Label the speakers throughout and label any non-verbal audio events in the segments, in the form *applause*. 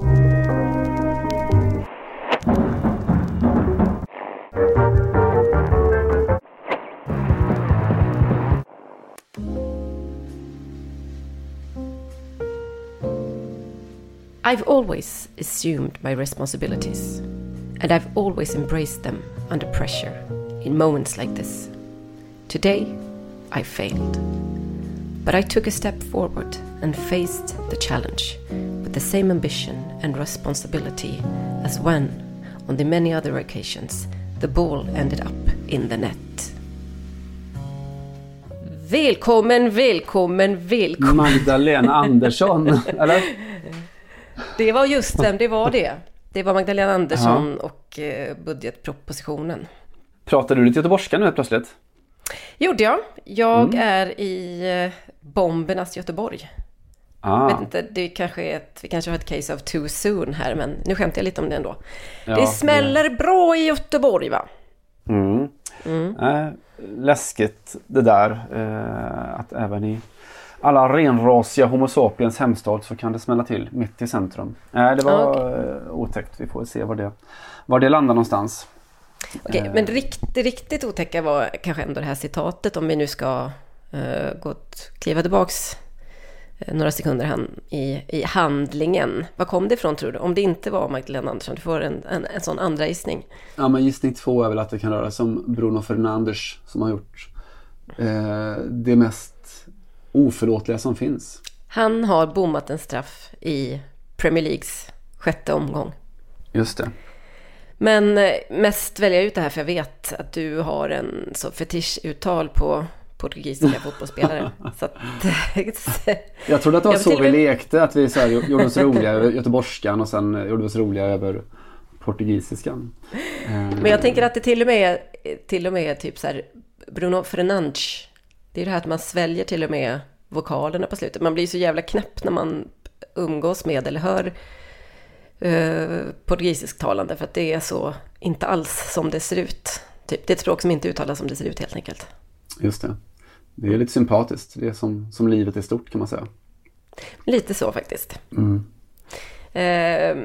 Speaker 1: I've always assumed my responsibilities, and I've always embraced them under pressure in moments like this. Today, I failed. But I took a step forward and faced the challenge the same ambition and responsibility as when, on the many other occasions, the ball ended up in the net. Välkommen, välkommen, välkommen!
Speaker 2: Magdalena *laughs* Andersson, eller?
Speaker 1: Det var just vem det var det. Det var Magdalena Andersson och eh, budgetpropositionen.
Speaker 2: Pratar du lite göteborgska nu plötsligt?
Speaker 1: Gjorde jag. Jag är i eh, bombernas Göteborg.
Speaker 2: Ah,
Speaker 1: Vet inte, det kanske är ett, vi kanske har ett case of too soon här, men nu skämtar jag lite om det ändå.
Speaker 2: Ja,
Speaker 1: det smäller bra i Göteborg va?
Speaker 2: Mm. Eh, läskigt det där. Eh, att även i alla renrasiga Homo sapiens hemstad så kan det smälla till mitt i centrum. Eh, det var eh, otäckt. Vi får se var det, var det landar någonstans.
Speaker 1: Okej,
Speaker 2: Eh.
Speaker 1: men det riktigt, det riktigt otäcka var kanske ändå det här citatet, om vi nu ska uh, gå kliva tillbaks eh, några sekunder han, i, i handlingen. Var kom det ifrån tror du? Om det inte var Magdalena Andersson, du får en, en, en sån andra gissning.
Speaker 2: Ja men gissning två är väl att det kan röra sig om Bruno Fernandes som har gjort eh, det mest oförlåtliga som finns.
Speaker 1: Han har bommat en straff i Premier Leagues sjätte omgång.
Speaker 2: Just det.
Speaker 1: Men eh, mest väljer jag ut det här för jag vet att du har en så fetischuttal på portugisiska *laughs* fotbollsspelare. Så att, *laughs*
Speaker 2: Jag trodde att det var så vi lekte. Att vi så här, gjorde oss roliga över göteborgskan och sen gjorde vi oss roliga över portugisiskan. Eh,
Speaker 1: Men jag tänker att det till och med till och med typ så här Bruno Fernandes. Det är det här att man sväljer till och med vokalerna på slutet. Man blir så jävla knäpp när man umgås med eller hör uh, portugisisktalande för att det är så inte alls som det ser ut. Typ. Det är ett språk som inte uttalas som det ser ut helt enkelt.
Speaker 2: Just det. Det är lite sympatiskt. Det är som, som livet är stort kan man säga.
Speaker 1: Lite så faktiskt.
Speaker 2: Mm.
Speaker 1: Eh,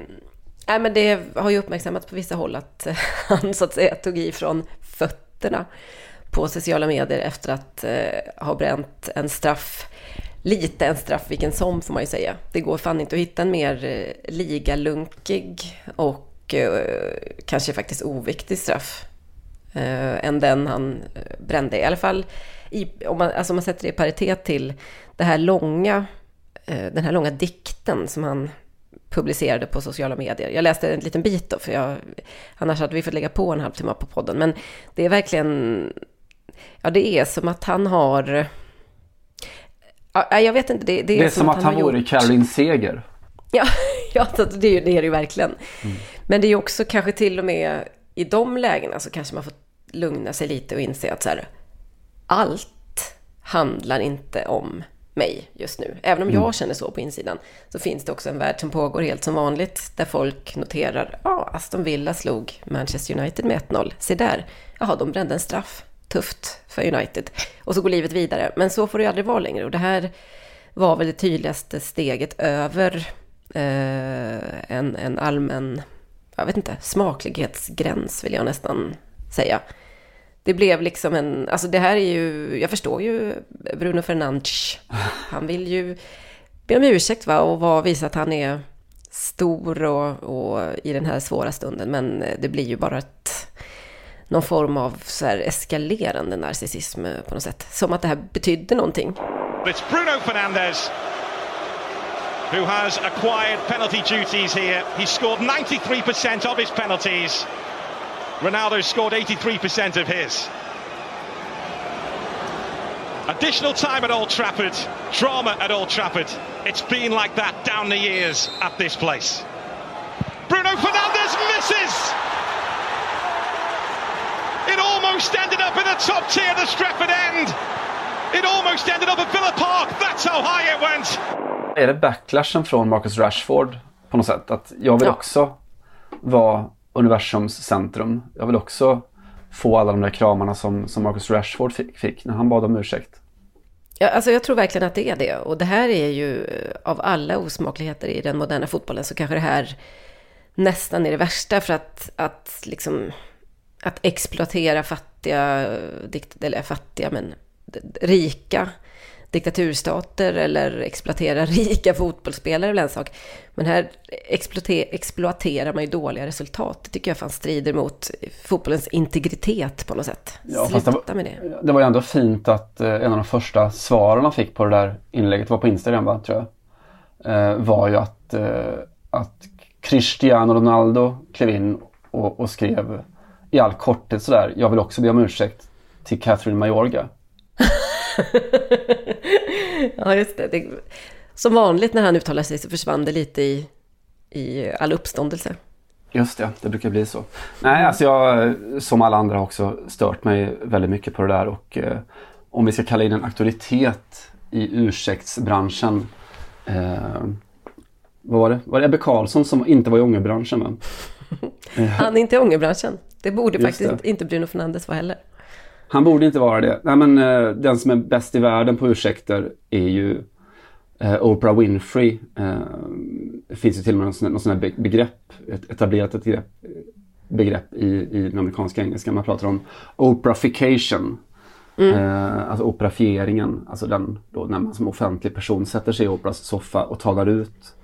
Speaker 1: nej, men det har ju uppmärksammats på vissa håll att *laughs* han så att säga tog i från fötterna på sociala medier efter att eh, ha bränt en straff. Lite en straff vilken som får man ju säga. Det går fan inte att hitta en mer eh, ligalunkig och eh, kanske faktiskt oviktig straff eh, än den han eh, brände. I alla fall i, om, man, alltså om man sätter det i paritet till det här långa, eh, den här långa dikten som han publicerade på sociala medier. Jag läste en liten bit då, för jag, annars hade vi fått lägga på en halvtimme på podden. Men det är verkligen, ja det är som att han har, ja, jag vet inte, det, det är,
Speaker 2: Det är som att han
Speaker 1: har
Speaker 2: vore
Speaker 1: gjort-
Speaker 2: Caroline Seger.
Speaker 1: Ja, *laughs* ja det, är ju- det är det ju verkligen. Men det är också kanske till och med i de lägena så kanske man får lugna sig lite och inse att så här, allt handlar inte om mig just nu. Även om jag känner så på insidan så finns det också en värld som pågår helt som vanligt där folk noterar, ja, Aston Villa slog Manchester United med 1-0. Se där, jaha, de brände en straff. Tufft för United. Och så går livet vidare. Men så får det ju aldrig vara längre. Och det här var väl det tydligaste steget över eh, en, en allmän, jag vet inte, smaklighetsgräns vill jag nästan säga. Det blev liksom en, alltså det här är ju, jag förstår ju Bruno Fernandes. Han vill ju be om ursäkt va och var, visa att han är stor och, och i den här svåra stunden. Men det blir ju bara ett, någon form av så här eskalerande narcissism på något sätt. Som att det här betydde någonting.
Speaker 3: It's Bruno Fernandes who has acquired penalty duties here. He scored 93% of his penalties. Ronaldo scored 83% of his. Additional time at Old Trafford, drama at Old Trafford. It's been like that down the years at this place. Bruno Fernandes misses! It almost ended up in the top tier, the Stratford end. It almost ended up at Villa Park. That's how high it went.
Speaker 2: Är det backlashen från Marcus Rashford på något sätt? Att jag vill
Speaker 1: Ja.
Speaker 2: också vara universums centrum. Jag vill också få alla de där kramarna som, som Marcus Rashford fick, fick när han bad om ursäkt.
Speaker 1: Ja, alltså jag tror verkligen att det är det. Och det här är ju eh, av alla osmakligheter i den moderna fotbollen så kanske det här nästan är det värsta för att, att liksom att exploatera fattiga, eller fattiga men rika diktaturstater eller exploatera *laughs* rika fotbollsspelare väl en sak. Men här exploate- exploaterar man ju dåliga resultat. Det tycker jag fan strider mot fotbollens integritet på något sätt.
Speaker 2: Ja, fast det
Speaker 1: Sluta
Speaker 2: var-
Speaker 1: med det.
Speaker 2: Det var ju ändå fint att eh, en av de första svaren han fick på det där inlägget, var på Instagram va, tror jag. Eh, var ju att, eh, att Cristiano Ronaldo klev in och, och skrev i all korthet sådär, jag vill också be om ursäkt till Catherine Mayorga. *laughs*
Speaker 1: Ja, just det. det. Som vanligt när han uttalar sig så försvann det lite i, i all uppståndelse.
Speaker 2: Just det, det brukar bli så. Nej, alltså jag som alla andra har också stört mig väldigt mycket på det där och eh, om vi ska kalla in en auktoritet i ursäktsbranschen. Eh, vad var det? Var det Ebbe Karlsson som inte var i ångerbranschen? Va? *laughs*
Speaker 1: Han är inte i ångerbranschen. Det borde
Speaker 2: Just
Speaker 1: faktiskt
Speaker 2: det.
Speaker 1: inte Bruno Fernandes vara heller.
Speaker 2: Han borde inte vara det. Nej, men eh, den som är bäst i världen på ursäkter är ju eh, Oprah Winfrey. Eh, det finns ju till och med någon sån, någon sån här be- begrepp, ett etablerat ett begrepp, begrepp i, i den amerikanska engelskan. Man pratar om Oprahification. Eh, alltså operafieringen, alltså den då när man som offentlig person sätter sig i Oprahs soffa och talar ut.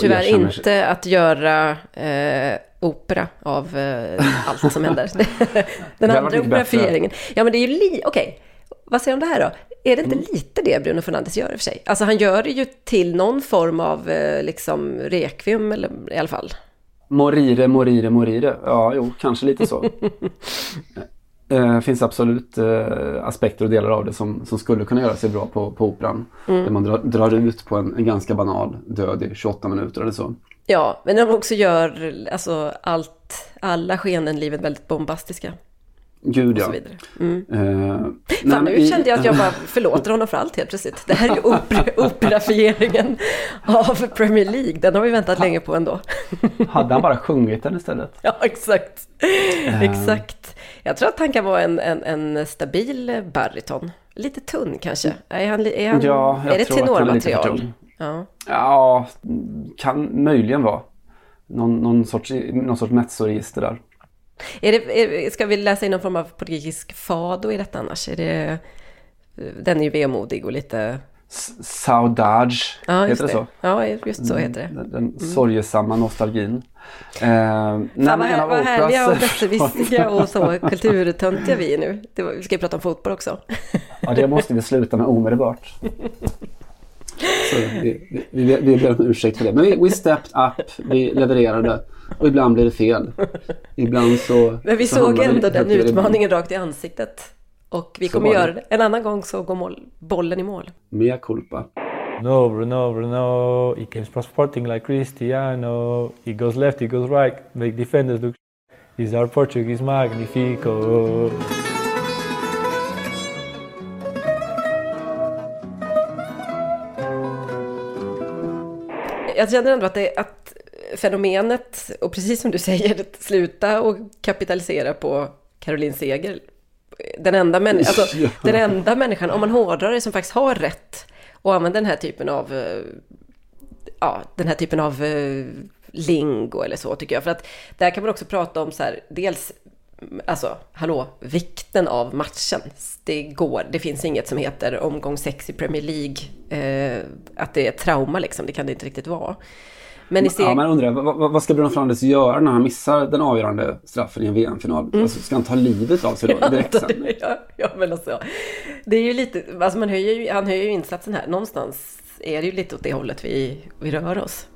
Speaker 1: Tyvärr
Speaker 2: erkänner
Speaker 1: inte att göra eh, opera av eh, allt som händer. *laughs* Den andra operafieringen. Ja, men det är ju li... Okej, vad säger du om det här då? Är det inte
Speaker 2: Mm.
Speaker 1: lite det Bruno Fernandes gör i och för sig? Alltså han gör det ju till någon form av eh, liksom rekvium eller i alla fall.
Speaker 2: Morire, morire, morire. Ja, jo, kanske lite så. *laughs* Det finns absolut eh, aspekter och delar av det som, som skulle kunna göra sig bra på, på operan. Där man drar, drar ut på en, en ganska banal död i 28 minuter eller så.
Speaker 1: Ja, men de också gör alltså allt, alla skenen i livet väldigt bombastiska
Speaker 2: Gud ja.
Speaker 1: Mm.
Speaker 2: Eh,
Speaker 1: Fan, nu
Speaker 2: i-
Speaker 1: kände jag att jag *laughs* bara förlåter honom för allt helt plötsligt. Det här är ju opera, *laughs* operafieringen av Premier League. Den har vi väntat länge på ändå. *laughs*
Speaker 2: Hade han bara sjungit den istället?
Speaker 1: Ja, exakt.
Speaker 2: Ehm.
Speaker 1: Exakt. Jag tror att han kan vara en, en, en stabil bariton. Lite tunn kanske. Är, han, är, han,
Speaker 2: Ja,
Speaker 1: är det tenormaterial? Ja.
Speaker 2: Ja, kan möjligen vara. Någon, någon sorts, någon sorts mezzoregister där.
Speaker 1: Är det, är, ska vi läsa in någon form av portugisisk fado i detta annars? Är det, den är ju vemodig och lite...
Speaker 2: Saudage,
Speaker 1: Ja,
Speaker 2: heter det så?
Speaker 1: Ja, just så heter det.
Speaker 2: Den, den sorgesamma nostalgin. Eh,
Speaker 1: Fan, vad, här, vad härliga och besserwissriga och så *laughs* kulturtöntiga vi är nu. Var, vi ska ju prata om fotboll också.
Speaker 2: Ja, det måste vi sluta med omedelbart. *laughs* Så vi, vi, vi, vi ber om ursäkt för det. Men vi, we stepped up, vi levererade. Och ibland blir det fel. Ibland så...
Speaker 1: Men vi
Speaker 2: så
Speaker 1: såg ändå den utmaningen rakt i ansiktet. Och vi
Speaker 2: Så
Speaker 1: kommer göra det. En annan gång så går mål, bollen i mål.
Speaker 2: Mea culpa.
Speaker 4: No, Bruno, Bruno. He keeps transporting like Cristiano. He goes left, he goes right. Make defenders look. He's our Portuguese magnifico.
Speaker 1: Jag känner ändå att, det, att fenomenet, och precis som du säger, att sluta och kapitalisera på Caroline Seger. Den enda, män, alltså, *laughs*
Speaker 2: Ja.
Speaker 1: den enda människan, om man hårdrar det, som faktiskt har rätt och använder den här typen av, eh, ja, den här typen av eh, lingo eller så tycker jag. För att där kan man också prata om så här, dels Alltså, hallå, vikten av matchen. Det går, det finns inget som heter omgång 6 i Premier League. Eh, att det är trauma liksom, det kan det inte riktigt vara. Men i
Speaker 2: Ja, jag undrar, vad, vad- ska Bruno Fernandes göra när han missar den avgörande straffen i en VM-final? Alltså, ska han ta livet av sig då direkt sen?
Speaker 1: ja, ja, men alltså. Det är ju lite, alltså man höjer ju, han höjer ju insatsen här. Någonstans är det ju lite åt det hållet vi, vi rör oss.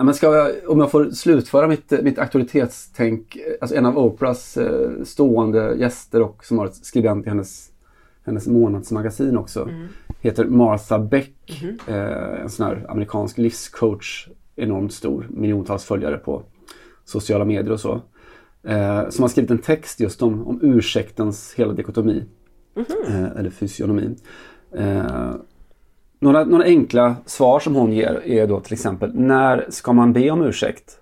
Speaker 2: Ja, men ska jag, om jag får slutföra mitt, mitt auktoritetstänk. Alltså en av Oprahs eh, stående gäster och som har ett skribent i hennes hennes månadsmagasin också.
Speaker 1: Mm.
Speaker 2: Heter Martha Beck.
Speaker 1: Mm-hmm.
Speaker 2: Eh, en sån här amerikansk livscoach. Enormt stor. Miljontals följare på sociala medier och så. Eh, som har skrivit en text just om, om ursäktens hela dikotomi. Eh, eller fysionomi. Några, några enkla svar som hon ger är då till exempel när ska man be om ursäkt?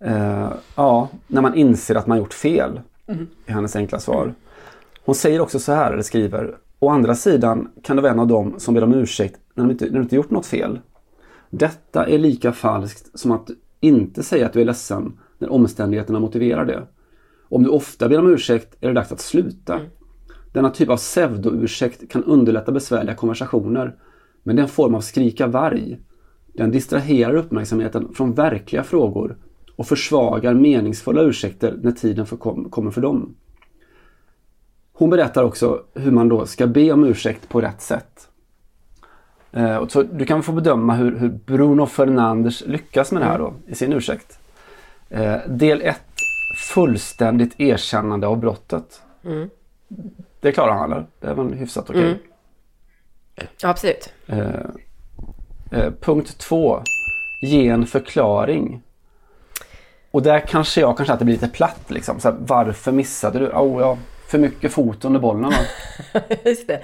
Speaker 2: Eh, ja, när man inser att man gjort fel. Är hennes enkla svar. Hon säger också så här, eller skriver. Å andra sidan kan du vara en av dem som ber om ursäkt när, de inte, när du inte gjort något fel. Detta är lika falskt som att inte säga att du är ledsen när omständigheterna motiverar det. Om du ofta ber om ursäkt är det dags att sluta. Denna typ av pseudoursäkt kan underlätta besvärliga konversationer. Men det är en form av skrika varg. Den distraherar uppmärksamheten från verkliga frågor och försvagar meningsfulla ursäkter när tiden för kom, kommer för dem. Hon berättar också hur man då ska be om ursäkt på rätt sätt. Eh, så du kan få bedöma hur, hur Bruno Fernandes lyckas med det här då, i sin ursäkt. Eh, del 1. Fullständigt erkännande av brottet. Det klarar han eller? Det är väl hyfsat okej.
Speaker 1: Ja, absolut.
Speaker 2: Eh, eh, punkt 2. Ge en förklaring. Och där kanske jag kanske att det blir lite platt liksom. Så här, varför missade du? Oh, ja, för mycket fot under bollen? *laughs*
Speaker 1: Just det.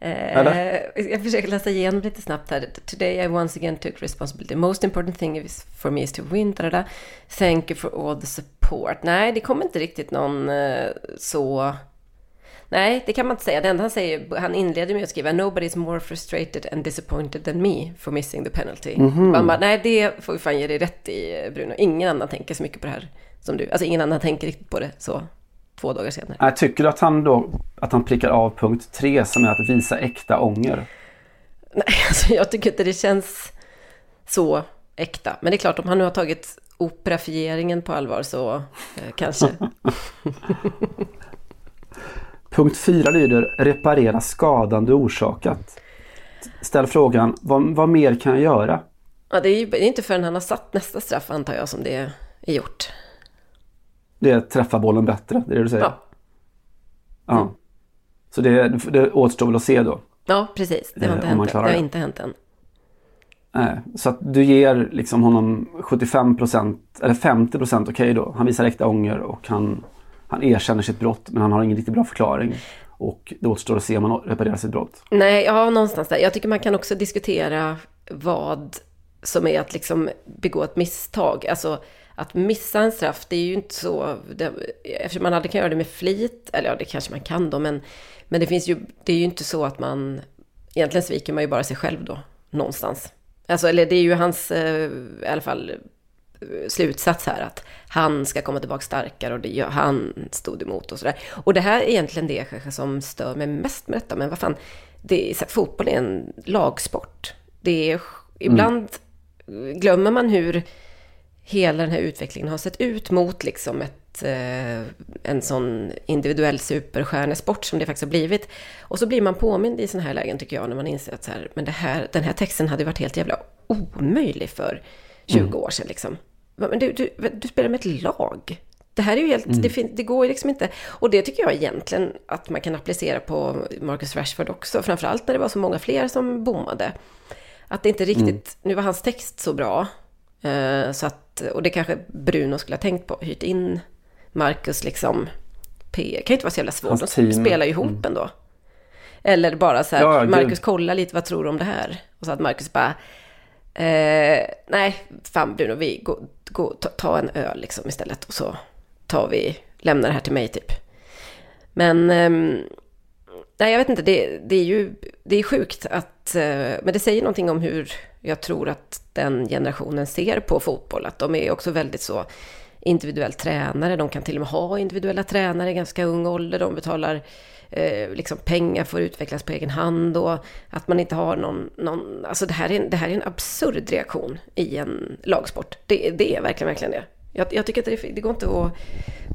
Speaker 1: Eh,
Speaker 2: Eller?
Speaker 1: jag försöker läsa igenom lite snabbt här. Today I once again took responsibility. Most important thing is for me is to win. Da, da, da. Thank you for all the support. Nej, det kommer inte riktigt någon eh, så... Nej, det kan man inte säga. Det enda han säger, han inleder med att skriva Nobody is more frustrated and disappointed than me for missing the penalty. Man bara, nej, det får vi fan ge dig rätt i, Bruno. Ingen annan tänker så mycket på det här som du. Alltså ingen annan tänker riktigt på det så två dagar senare.
Speaker 2: Nej, tycker du att han då att han prickar av punkt 3 som är att visa äkta ånger?
Speaker 1: Nej, *laughs* alltså jag tycker inte det känns så äkta. Men det är klart, om han nu har tagit operafieringen på allvar så eh, kanske. *laughs*
Speaker 2: Punkt 4 lyder reparera skadan du orsakat. Ställ frågan vad, vad mer kan jag göra?
Speaker 1: Ja, det är ju inte förrän han har satt nästa straff antar jag som det är gjort.
Speaker 2: Det är att träffa bollen bättre, det är det du säger?
Speaker 1: Ja,
Speaker 2: Ja. Så det, det återstår väl att se då.
Speaker 1: ja precis. Det har,
Speaker 2: Eh,
Speaker 1: inte
Speaker 2: man
Speaker 1: hänt, det har inte hänt än.
Speaker 2: Nej, så att du ger liksom honom 75% eller 50% okej då. Han visar äkta ånger och han, han erkänner sitt brott men han har ingen riktigt bra förklaring. Och det återstår att se om han reparerar sitt brott.
Speaker 1: Nej, ja, någonstans där. Jag tycker man kan också diskutera vad som är att liksom begå ett misstag. Alltså att missa en straff, det är ju inte så... Det, eftersom man aldrig kan göra det med flit, eller ja, det kanske man kan då, men, men det finns ju... Det är ju inte så att man... Egentligen sviker man ju bara sig själv då, någonstans. Alltså, eller det är ju hans, eh, i alla fall, slutsats här att han ska komma tillbaka starkare och det han stod emot och sådär. Och det här är egentligen det kanske som stör mig mest med detta, men vad fan, det är, fotboll är en lagsport. Det är, ibland glömmer man hur hela den här utvecklingen har sett ut mot liksom ett, eh, en sån individuell superstjärnesport som det faktiskt har blivit. Och så blir man påmind i sådana här lägen tycker jag, när man inser att så här, men det här, den här texten hade varit helt jävla omöjlig för 20 år sedan liksom. Men du, du, du spelar med ett lag. Det här är ju helt, det, fin- det går ju liksom inte. Och det tycker jag egentligen att man kan applicera på Marcus Rashford också. Framförallt när det var så många fler som bommade. Att det inte riktigt, nu var hans text så bra. eh, så att, och det kanske Bruno skulle ha tänkt på, hyrt in Marcus liksom. P, kan ju inte vara så jävla svårt,
Speaker 2: Hans
Speaker 1: de spelar ju ihop ändå. Eller bara så här,
Speaker 2: Ja.
Speaker 1: Marcus kolla lite, vad tror du om det här? Och så att Marcus bara, eh, nej, fan Bruno, vi gå, gå, ta, ta en öl liksom istället. Och så tar vi, lämnar det här till mig typ. Men, eh, nej jag vet inte, det, det är ju, det är sjukt att, eh, men det säger någonting om hur jag tror att den generationen ser på fotboll. Att de är också väldigt så individuellt tränare, de kan till och med ha individuella tränare i ganska ung ålder, de betalar eh, liksom pengar för att utvecklas på egen hand och att man inte har någon, någon alltså det här är en, det här är en absurd reaktion i en lagsport. Det, det är verkligen, verkligen det. Jag, jag tycker att det, det går inte att,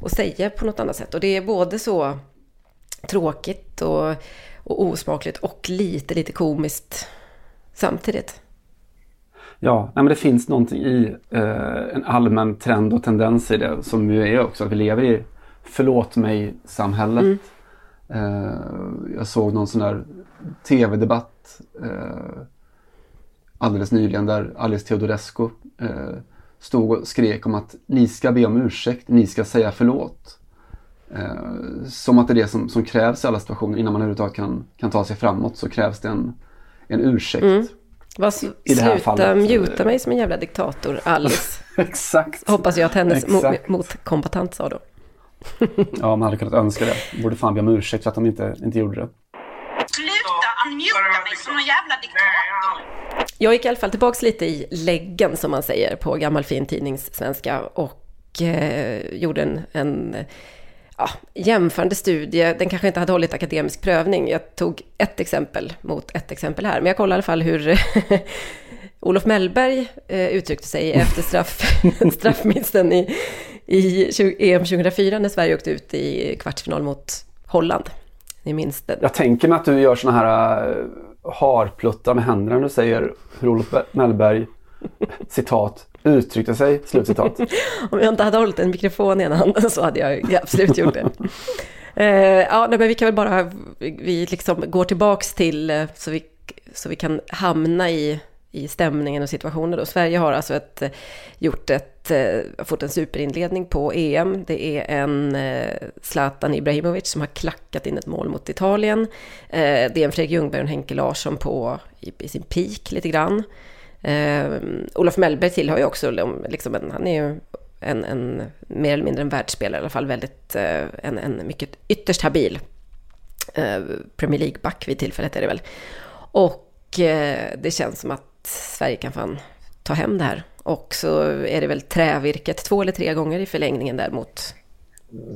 Speaker 1: att säga på något annat sätt och det är både så tråkigt och, och osmakligt och lite, lite komiskt samtidigt.
Speaker 2: Ja, nej, men det finns någonting i eh, en allmän trend och tendens i det som ju är också att vi lever i förlåt mig-samhället. Eh, jag såg någon sån där tv-debatt eh, alldeles nyligen där Alice Teodorescu eh, stod och skrek om att ni ska be om ursäkt, ni ska säga förlåt. Eh, som att det är det som, som, krävs i alla situationer. Innan man överhuvudtaget kan, kan ta sig framåt så krävs det en, en ursäkt. Mm.
Speaker 1: Vad, I det här sluta fallet. muta mig som en jävla diktator, Alice. *laughs*
Speaker 2: Exakt.
Speaker 1: Hoppas jag att hennes motkombatant sa då. *laughs*
Speaker 2: ja, man hade kunnat önska det. Borde fan be om ursäkt för att de inte, inte gjorde det.
Speaker 1: Sluta unmuta mig som en jävla diktator. Jag gick i alla fall tillbaks lite i läggen som man säger på gammal fin tidningssvenska och eh, gjorde en, en ja, jämförande studie. Den kanske inte hade hållit akademisk prövning. Jag tog ett exempel mot ett exempel här. Men jag kollade i alla fall hur *laughs* Olof Mellberg eh, uttryckte sig efter straff, *laughs* straffminsten i, i EM 2004 när Sverige åkte ut i kvartsfinal mot Holland. Ni minns det.
Speaker 2: Jag tänker mig att du gör såna här uh, harpluttar med händerna när du säger hur Olof Mellberg, citat, uttryckte sig, slutcitat. *laughs*
Speaker 1: Om jag inte hade hållit en mikrofon i ena handen så hade jag absolut gjort det. Uh, ja, men vi kan väl bara, vi liksom går tillbaks till, så vi, så vi kan hamna i i stämningen och situationen. Då. Sverige har alltså ett, eh, gjort ett, eh, fått en superinledning på EM. Det är en eh, Zlatan Ibrahimovic som har klackat in ett mål mot Italien. Det är en Fredrik Ljungberg och en Henke Larsson på, i, i sin peak lite grann. Olof Mellberg tillhör ju också, liksom, liksom en, han är ju en, en, mer eller mindre en världsspelare, i alla fall väldigt, en, en mycket ytterst habil Premier League-back vid tillfället är det väl. Och det känns som att Sverige kan fan ta hem det här. Och så är det väl trävirket två eller tre gånger i förlängningen där mot,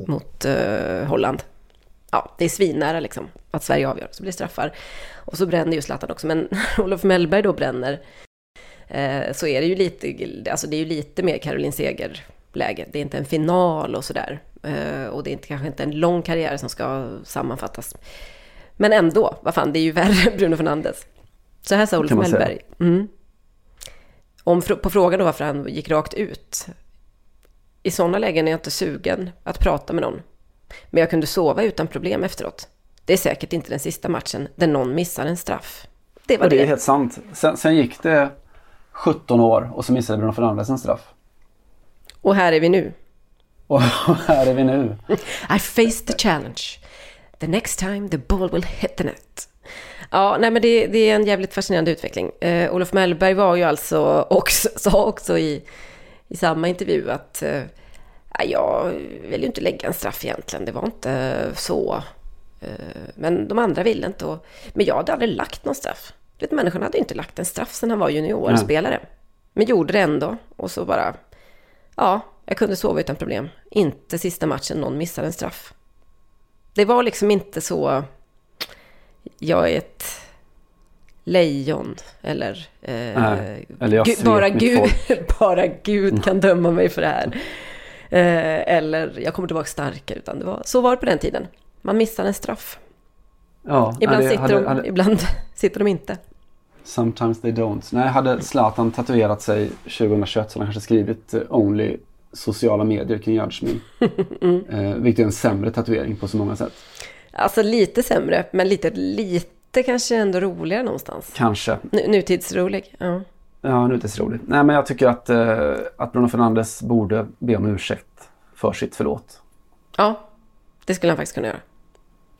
Speaker 1: mot uh, Holland. Ja, det är svinnära liksom att Sverige avgör, så blir det straffar. Och så bränner ju Zlatan också, men *laughs* Olof Mellberg då bränner. Eh, så är det ju lite, alltså det är ju lite mer Caroline Seger-läge. Det är inte en final och sådär. Eh, och det är inte, kanske inte en lång karriär som ska sammanfattas. Men ändå, vad fan, det är ju *laughs* värre än Bruno Fernandes. Så här sa Olof Mellberg. Mm. Om, på frågan då varför han gick rakt ut. I sådana lägen är jag inte sugen att prata med någon. Men jag kunde sova utan problem efteråt. Det är säkert inte den sista matchen där någon missar en straff.
Speaker 2: Det var det. Det är helt sant. Sen, sen gick det 17 år och så missade Bruno Fernandes en straff.
Speaker 1: Och här är vi nu. *laughs*
Speaker 2: Och här är vi nu. *laughs*
Speaker 1: I faced the challenge. The next time the ball will hit the net. Ja, nej men det, det är en jävligt fascinerande utveckling. Eh, Olof Mellberg var ju alltså också, *laughs* sa också i, i samma intervju att eh, jag vill ju inte lägga en straff egentligen, det var inte så. Eh, men de andra ville inte. Och, men jag hade aldrig lagt någon straff. Vet, människan hade inte lagt en straff sedan han var juniorspelare. Mm. Men gjorde det ändå. Och så bara, ja, jag kunde sova utan problem. Inte sista matchen någon missade en straff. Det var liksom inte så jag är ett lejon eller, eh, Nej, eller Gud, bara, *laughs* Gud, bara Gud kan döma mig för det här. Eh, eller jag kommer tillbaka starkare. Utan det var, så var det på den tiden. Man missar en straff. Ja, ibland, hade, sitter hade, de, hade, ibland *laughs* sitter de inte.
Speaker 2: Sometimes they don't. Nej, hade Zlatan tatuerat sig 2021 så hade han kanske skrivit eh, Only sociala medier kring Me. *laughs* mm. eh, vilket är en sämre tatuering på så många sätt.
Speaker 1: Alltså lite sämre, men lite, lite kanske ändå roligare någonstans.
Speaker 2: Kanske.
Speaker 1: N nutidsrolig, ja.
Speaker 2: Ja, nutidsrolig. Nej, men jag tycker att, eh, att Bruno Fernandes borde be om ursäkt för sitt förlåt.
Speaker 1: Ja, det skulle han faktiskt kunna göra.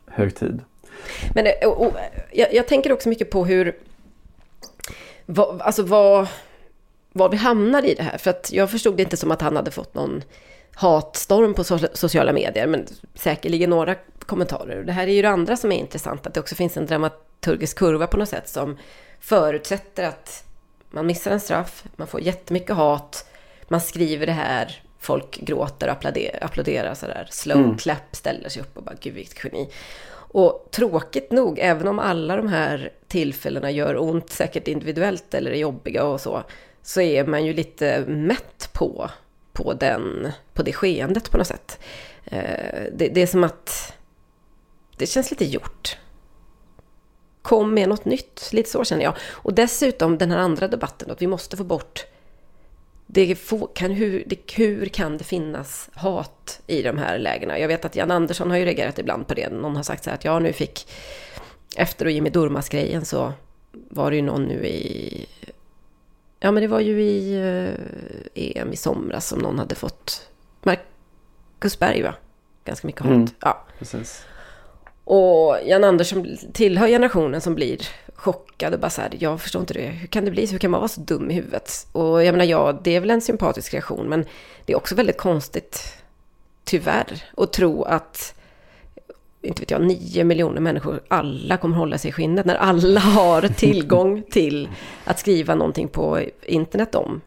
Speaker 2: Hög tid.
Speaker 1: Men och, och, jag, jag, tänker också mycket på hur... Vad, alltså vad, vad vi hamnar i det här. För att jag förstod det inte som att han hade fått någon hatstorm på sociala medier, men säkerligen några kommentarer. Det här är ju det andra som är intressant, att det också finns en dramaturgisk kurva på något sätt som förutsätter att man missar en straff, man får jättemycket hat, man skriver det här, folk gråter och applåderar, applåderar sådär, slow mm. clap, ställer sig upp och bara gud vilket geni. Och tråkigt nog, även om alla de här tillfällena gör ont, säkert individuellt eller är jobbiga och så, så är man ju lite mätt på på, den, på det skeendet på något sätt. Eh, det, det är som att det känns lite gjort. Kom med något nytt, lite så känner jag. Och dessutom den här andra debatten, att vi måste få bort det få, kan, hur, det, hur kan det finnas hat i de här lägena? Jag vet att Jan Andersson har ju reagerat ibland på det. Någon har sagt så här att jag nu fick, efter och Jimmy Durmaz-grejen så var det ju någon nu i, ja men det var ju i eh, EM i somras som någon hade fått, Marcus Berg va? Ganska mycket hat.
Speaker 2: Mm.
Speaker 1: Ja.
Speaker 2: Precis.
Speaker 1: Och Jan Andersson tillhör generationen som blir chockad och bara så här, jag förstår inte det, hur kan det bli så, hur kan man vara så dum i huvudet? Och jag menar, ja, det är väl en sympatisk reaktion, men det är också väldigt konstigt, tyvärr, att tro att, inte vet jag, nio miljoner människor, alla kommer hålla sig i skinnet, när alla har *laughs* tillgång till att skriva någonting på internet om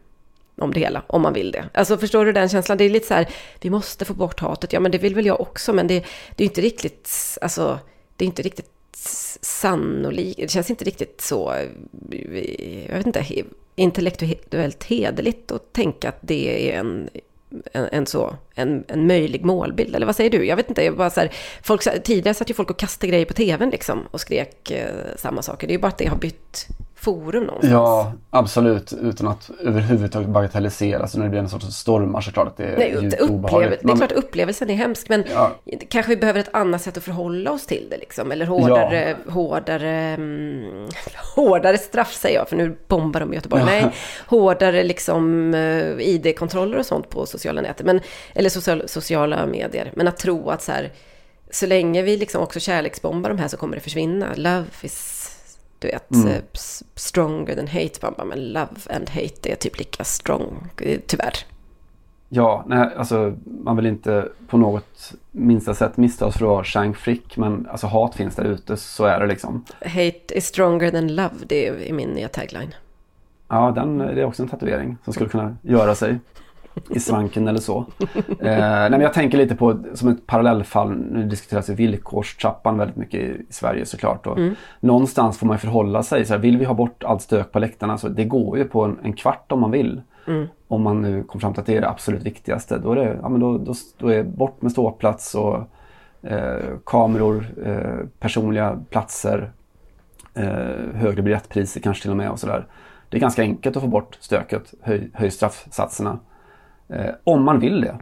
Speaker 1: om det hela, om man vill det. Alltså förstår du den känslan? Det är lite så här, vi måste få bort hatet. Ja, men det vill väl jag också, men det, det är inte riktigt, alltså, det är inte riktigt sannolikt, det känns inte riktigt så, jag vet inte, intellektuellt hederligt att tänka att det är en en, en, så, en, en möjlig målbild. Eller vad säger du? Jag vet inte. Jag bara så här, folk, tidigare satt ju folk och kastade grejer på tvn liksom och skrek eh, samma saker. Det är ju bara att det har bytt forum någonstans.
Speaker 2: Ja, absolut. Utan att överhuvudtaget bagatellisera. Så när det blir en sorts stormar så är det klart att det är
Speaker 1: Nej,
Speaker 2: djupt obehagligt.
Speaker 1: det är klart upplevelsen är hemsk, men
Speaker 2: Ja.
Speaker 1: kanske vi behöver ett annat sätt att förhålla oss till det. Liksom. Eller hårdare, hårdare, mm, *laughs* hårdare straff säger jag, för nu bombar de i Göteborg. Nej, *laughs* hårdare liksom eh, ID-kontroller och sånt på sociala nätet, men, eller social, sociala medier. Men att tro att så här, så länge vi liksom också kärleksbombar de här så kommer det försvinna. Love is, du vet,
Speaker 2: Mm.
Speaker 1: eh, stronger than hate. Man bara, Men love and hate är typ lika strong, eh, tyvärr.
Speaker 2: Ja, nej, alltså man vill inte på något minsta sätt missta oss för att vara Chang Frick. Men alltså hat finns där ute, så är det liksom.
Speaker 1: Hate is stronger than love, det är min nya tagline.
Speaker 2: Ja, den, det är också en tatuering som skulle kunna göra sig i svanken eller så. Eh, nej, men jag tänker lite på som ett parallellfall. Nu diskuteras ju villkorstrappan väldigt mycket i, Sverige såklart. Och Någonstans får man förhålla sig. Så här, vill vi ha bort allt stök på läktarna så det går ju på en, en kvart om man vill. Om man nu kommer fram till att det är det absolut viktigaste. Då är det ja, men då, då, då är bort med ståplats och eh, kameror, eh, personliga platser, eh, högre biljettpriser kanske till och med och sådär. Det är ganska enkelt att få bort stöket, höj, höj straffsatserna. Eh, om man vill det.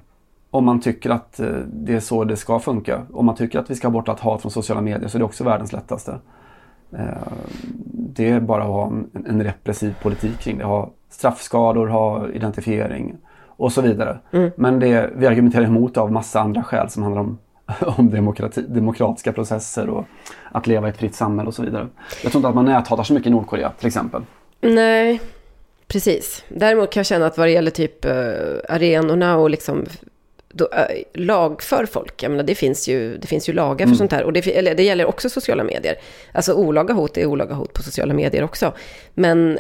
Speaker 2: Om man tycker att eh, det är så det ska funka. Om man tycker att vi ska ha bort allt hat från sociala medier så är det också världens lättaste. Eh, det är bara att ha en, repressiv politik kring det. Ha straffskador, ha identifiering och så vidare. Men det vi argumenterar emot av massa andra skäl som handlar om, *laughs* om demokrati, demokratiska processer och att leva i ett fritt samhälle och så vidare. Jag tror inte att man näthatar så mycket i Nordkorea till exempel.
Speaker 1: Nej, precis. Däremot kan jag känna att vad det gäller typ uh, arenorna och liksom då, uh, lag för folk, jag menar, det, finns ju, det finns ju lagar för sånt här. Och det, eller, det gäller också sociala medier. Alltså olaga hot är olaga hot på sociala medier också. Men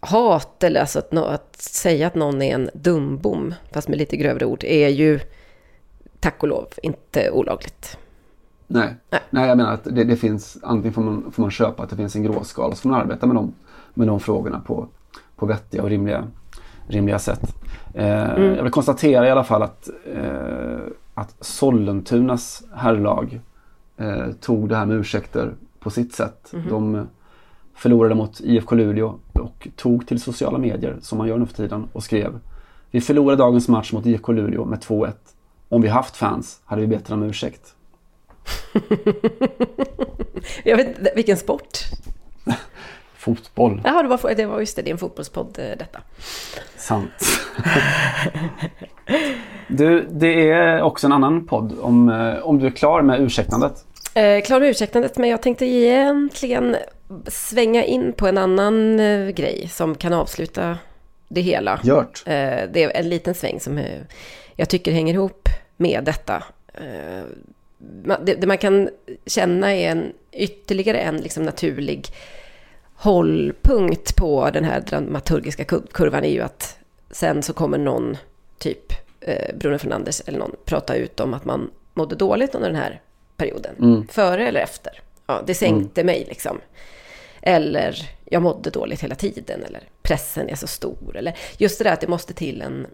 Speaker 1: hat, eller alltså att, att säga att någon är en dumbom, fast med lite grövre ord, är ju tack och lov inte olagligt.
Speaker 2: Nej.
Speaker 1: Nej.
Speaker 2: Nej, jag menar att det, det finns, antingen får man, får man köpa att det finns en gråskala så får man arbeta med de, med de frågorna på, på vettiga och rimliga, rimliga sätt. Eh, Jag vill konstatera i alla fall att, eh, att Sollentunas herrlag eh, tog det här med ursäkter på sitt sätt. De förlorade mot IFK Luleå och tog till sociala medier som man gör nu för tiden och skrev Vi förlorade dagens match mot IFK Luleå med 2-1. Om vi haft fans hade vi bett om ursäkt. *laughs*
Speaker 1: Jag vet vilken sport?
Speaker 2: Fotboll.
Speaker 1: Jaha, det var, det var just det, det är en fotbollspodd eh, detta.
Speaker 2: Sant. du, det är också en annan podd om, eh, om du är klar med ursäktandet.
Speaker 1: Eh, klar med ursäktandet, men jag tänkte egentligen svänga in på en annan eh, grej som kan avsluta det hela.
Speaker 2: Gjort.
Speaker 1: Eh, det är en liten sväng som eh, jag tycker hänger ihop med detta. Eh, ma- det, det man kan känna är en ytterligare en liksom naturlig hållpunkt på den här dramaturgiska kur- kurvan är ju att sen så kommer någon, typ eh, Bruno Fernandes eller någon, prata ut om att man mådde dåligt under den här perioden. Före eller efter. Ja, det sänkte mig liksom. Eller jag mådde dåligt hela tiden. Eller pressen är så stor. Eller just det där att det måste till en,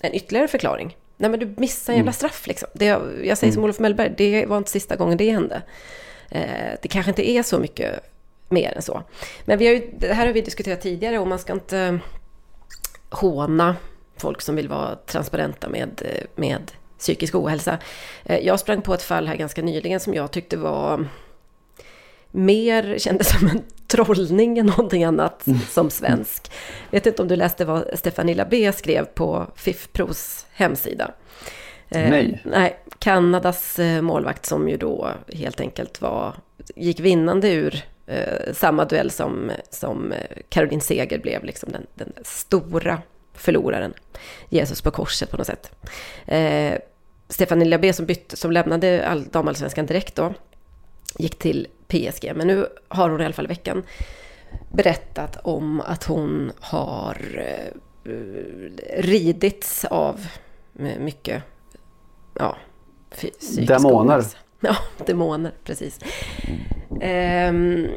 Speaker 1: en ytterligare förklaring. Nej men du missade en jävla straff liksom. Det, jag säger som Olof Mellberg, det var inte sista gången det hände. Eh, det kanske inte är så mycket mer än så. Men vi har ju, det här har vi diskuterat tidigare och man ska inte håna folk som vill vara transparenta med, med psykisk ohälsa. Eh, jag sprang på ett fall här ganska nyligen som jag tyckte var mer kändes som en trollning än någonting annat mm. som svensk. Vet inte om du läste vad Stefanilla B skrev på FIF-Pros hemsida.
Speaker 2: Eh, nej.
Speaker 1: Eh, nej, Kanadas eh, målvakt som ju då helt enkelt var, gick vinnande ur eh, samma duell som, som Caroline Seger blev liksom den, den stora förloraren. Jesus på korset på något sätt. Eh, Stefanilla B som, bytte, som lämnade all, damallsvenskan direkt då, gick till PSG. Men nu har hon i alla fall i veckan berättat om att hon har eh, ridits av mycket ja,
Speaker 2: Demoner. *laughs*
Speaker 1: Ja, demoner, precis. Ehm,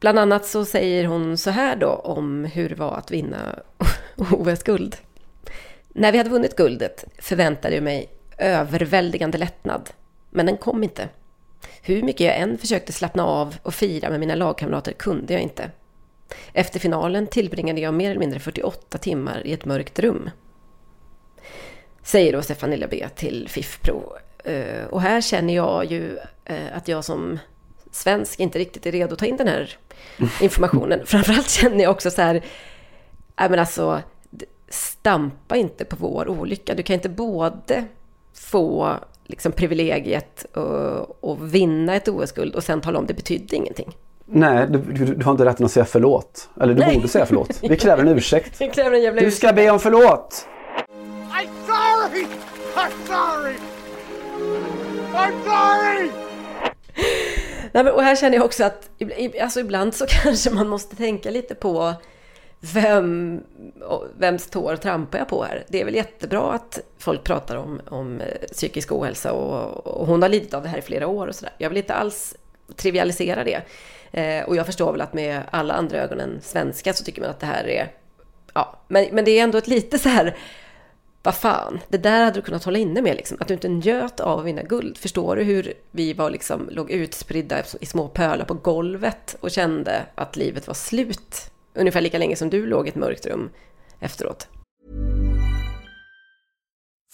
Speaker 1: bland annat så säger hon så här då om hur det var att vinna *laughs* OS-guld. När vi hade vunnit guldet förväntade jag mig överväldigande lättnad, men den kom inte. Hur mycket jag än försökte slappna av och fira med mina lagkamrater kunde jag inte. Efter finalen tillbringade jag mer eller mindre 48 timmar i ett mörkt rum. Säger då Stefanilla B till FIF-Pro. Eh, och här känner jag ju eh, att jag som svensk inte riktigt är redo att ta in den här informationen. *laughs* Framförallt känner jag också så här, nej men alltså, stampa inte på vår olycka. Du kan inte både få liksom privilegiet och, och vinna ett OS-guld och sen tala om det betydde ingenting.
Speaker 2: Nej, du, du, du, har inte rätten att säga förlåt. Eller du Nej. borde säga förlåt. Vi kräver en ursäkt. *laughs*
Speaker 1: Vi kräver en jävla
Speaker 2: du ska ursäkt. be om förlåt!
Speaker 5: I'm sorry! I'm sorry! I'm sorry!
Speaker 1: Nej, men, och här känner jag också att alltså, ibland så *laughs* kanske man måste tänka lite på vem, vems tår trampar jag på här? Det är väl jättebra att folk pratar om, om eh, psykisk ohälsa och, och hon har lidit av det här i flera år och sådär. Jag vill inte alls trivialisera det. Eh, och jag förstår väl att med alla andra ögon än svenska så tycker man att det här är... Ja, men, men det är ändå ett lite så här... Vad fan, det där hade du kunnat hålla inne med liksom. Att du inte njöt av att vinna guld. Förstår du hur vi var liksom, låg utspridda i små pölar på golvet och kände att livet var slut ungefär lika länge som du låg i ett mörkt rum efteråt.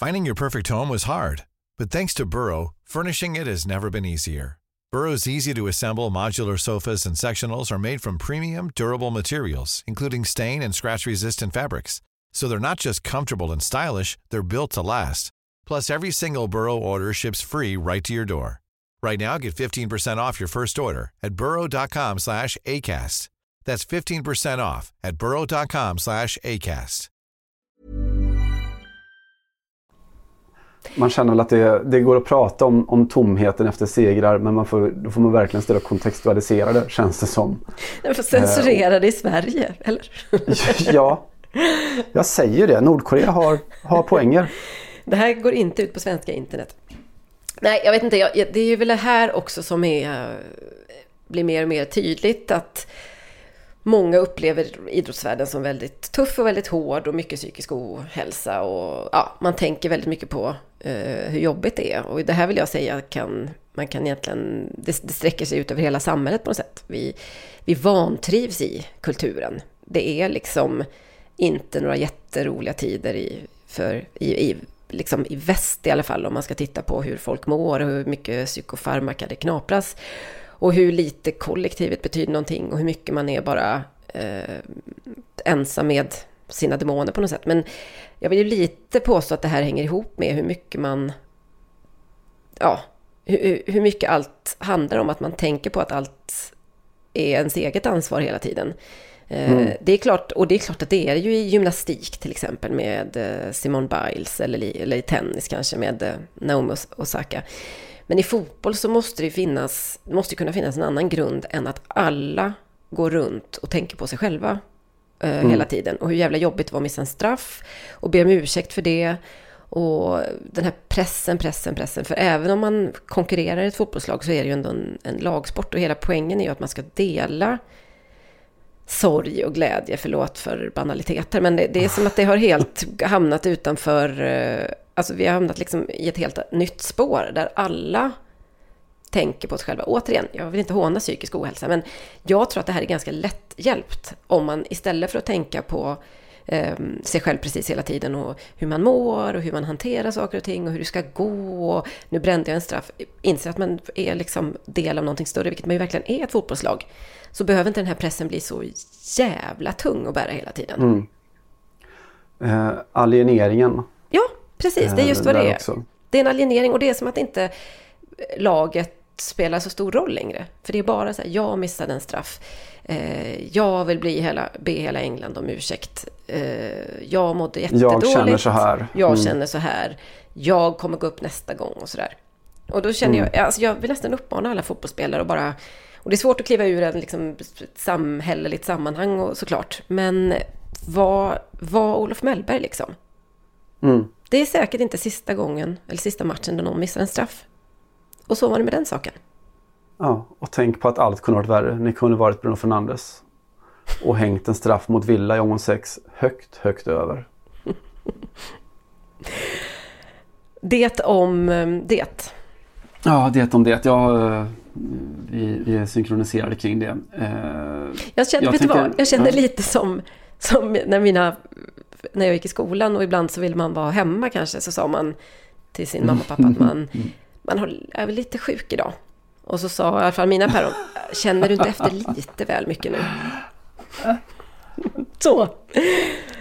Speaker 6: Finding your perfect home was hard, but thanks to Burrow, furnishing it has never been easier. Burrow's easy to assemble modular sofas and sectionals are made from premium, durable materials, including stain and scratch resistant fabrics. So they're not just comfortable and stylish, they're built to last. Plus, every single Burrow order ships free right to your door. Right now, get 15% off your first order at burrow.com slash ACAST. That's 15% off at burrow.com slash acast.
Speaker 2: Man känner väl att det, det går att prata om, om tomheten efter segrar men man får, då får man verkligen ställa kontextualisera det känns det som.
Speaker 1: Man får censurera eh, det i Sverige, eller? *laughs*
Speaker 2: ja, jag säger det. Nordkorea har, har poänger.
Speaker 1: Det här går inte ut på svenska internet. Nej, jag vet inte. Jag, det är ju väl det här också som är, eh, blir mer och mer tydligt att många upplever idrottsvärlden som väldigt tuff och väldigt hård och mycket psykisk ohälsa. Och, ja, man tänker väldigt mycket på eh, hur jobbigt det är. Och det här vill jag säga kan man kan egentligen, det, det sträcker sig ut över hela samhället på något sätt. Vi, vi vantrivs i kulturen. Det är liksom inte några jätteroliga tider i, för, i, i, liksom i väst i alla fall om man ska titta på hur folk mår och hur mycket psykofarmaka det knapras. Och hur lite kollektivet betyder någonting och hur mycket man är bara eh, ensam med sina demoner på något sätt. Men jag vill ju lite påstå att det här hänger ihop med hur mycket man... Ja, hur, hur mycket allt handlar om att man tänker på att allt är ens eget ansvar hela tiden. Eh, mm. Det är klart, och det är klart att det är ju i gymnastik till exempel med eh, Simone Biles eller, eller i tennis kanske med eh, Naomi Osaka. Men i fotboll så måste det finnas, måste kunna finnas en annan grund än att alla går runt och tänker på sig själva eh, mm. hela tiden. Och hur jävla jobbigt det var att missa en straff och be om ursäkt för det. Och den här pressen, pressen, pressen. För även om man konkurrerar i ett fotbollslag så är det ju ändå en, en lagsport. Och hela poängen är ju att man ska dela sorg och glädje, förlåt för banaliteter. Men det, det är som att det har helt hamnat utanför eh, Alltså vi har hamnat liksom i ett helt nytt spår där alla tänker på sig själva. Återigen, jag vill inte håna psykisk ohälsa, men jag tror att det här är ganska lätt hjälpt om man istället för att tänka på eh, sig själv precis hela tiden och hur man mår och hur man hanterar saker och ting och hur det ska gå. Och nu brände jag en straff. Inser att man är liksom del av någonting större, vilket man ju verkligen är ett fotbollslag. Så behöver inte den här pressen bli så jävla tung att bära hela tiden.
Speaker 2: Mm. Eh, alieneringen.
Speaker 1: Ja, precis. Det är just vad
Speaker 2: där
Speaker 1: det är.
Speaker 2: också.
Speaker 1: Det är en alienering och det är som att inte laget spelar så stor roll längre. För det är bara så här, jag missade en straff. Eh, jag vill bli hela, be hela England om ursäkt. Eh, jag mådde jättedåligt.
Speaker 2: Jag känner så här.
Speaker 1: Jag
Speaker 2: Mm.
Speaker 1: känner så här. Jag kommer gå upp nästa gång och sådär. Och då känner
Speaker 2: Mm.
Speaker 1: jag, alltså jag vill nästan uppmana alla fotbollsspelare att bara... Och det är svårt att kliva ur en liksom, ett samhälleligt sammanhang och, såklart. Men var, var Olof Mellberg liksom.
Speaker 2: Mm.
Speaker 1: Det är säkert inte sista gången, eller sista matchen där någon missar en straff. Och så var det med den saken.
Speaker 2: Ja, och tänk på att allt kunde varit värre. Ni kunde varit Bruno Fernandes. Och hängt en straff mot Villa i omgång 6 högt, högt över. *laughs*
Speaker 1: Det om eh, det.
Speaker 2: Ja, det om det. Ja, eh, vi, vi är synkroniserade kring det. Eh,
Speaker 1: Jag kände,
Speaker 2: Jag
Speaker 1: vet
Speaker 2: tänker-
Speaker 1: vad? Jag kände
Speaker 2: ja.
Speaker 1: lite som, som när, mina, när jag gick i skolan och ibland så ville man vara hemma kanske. Så sa man till sin mamma och pappa att man, man har, är lite sjuk idag. Och så sa i alla fall mina päron, känner du inte efter lite väl mycket nu? Så,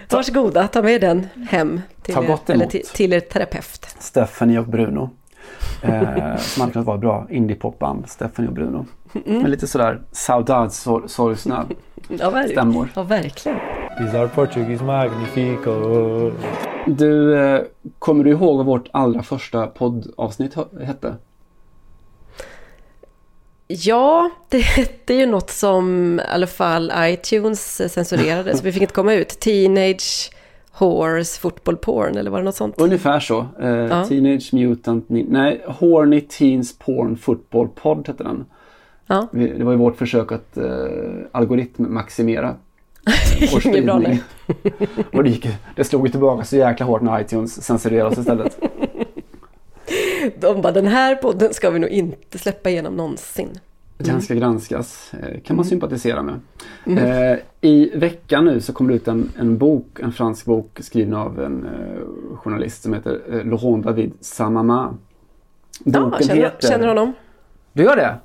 Speaker 1: varsågoda, ta med den hem till,
Speaker 2: Ta
Speaker 1: er, eller till, till er terapeut.
Speaker 2: Stephanie och Bruno. Eh, som hade kunnat vara bra indiepopband. Stephanie och Bruno. Med lite sådär saudadssorgsna *laughs*
Speaker 1: Ja, ver-
Speaker 2: stämmor.
Speaker 1: ja, verkligen.
Speaker 4: Is our Portuguese magnifico?
Speaker 2: Du, eh, kommer du ihåg vad vårt allra första poddavsnitt hette?
Speaker 1: Ja, det, *laughs* är ju något som i alla fall iTunes censurerade, så vi fick inte komma ut. Teenage Horse Football Porn, eller var det något sånt?
Speaker 2: Ungefär så. Eh, Teenage Mutant Nej, Horny Teens Porn Football Pod hette den.
Speaker 1: Ja,
Speaker 2: Det var ju vårt försök att eh, algoritmmaximera *laughs*
Speaker 1: det gick inget bra nu. *laughs*
Speaker 2: Och det, gick, det slog ju tillbaka så jäkla hårt när iTunes censurerade oss istället. *laughs*
Speaker 1: De bara, den här podden ska vi nog inte släppa igenom någonsin.
Speaker 2: Den ska granskas. Eh, kan man sympatisera med. Eh, I veckan nu så kommer det ut en, en bok, en fransk bok skriven av en eh, journalist som heter eh, Laurent David Samama.
Speaker 1: Ja,
Speaker 2: Boken
Speaker 1: känner,
Speaker 2: heter...
Speaker 1: känner honom?
Speaker 2: Du gör det?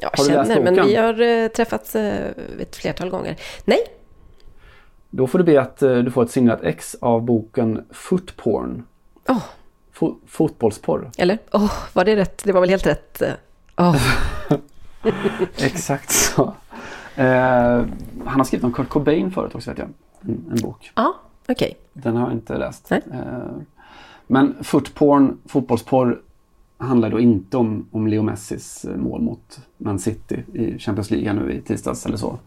Speaker 1: Ja,
Speaker 2: Har du läst
Speaker 1: känner, men vi har eh, träffats eh, ett flertal gånger. Nej,
Speaker 2: Då får du be att eh, du får ett signerat ex av boken Footporn.
Speaker 1: Åh.
Speaker 2: Fo- fotbollsporr.
Speaker 1: eller? Åh, var det rätt? Det var väl helt rätt? eh. *laughs* *laughs*
Speaker 2: Exakt så. Eh, han har skrivit om Kurt Cobain förut också vet jag. En, en bok.
Speaker 1: Ja, okej.
Speaker 2: Den har jag inte läst. Eh, men footporn, fotbollsporr handlar då inte om, om Leo Messis eh, mål mot Man City i Champions League nu i tisdags eller så.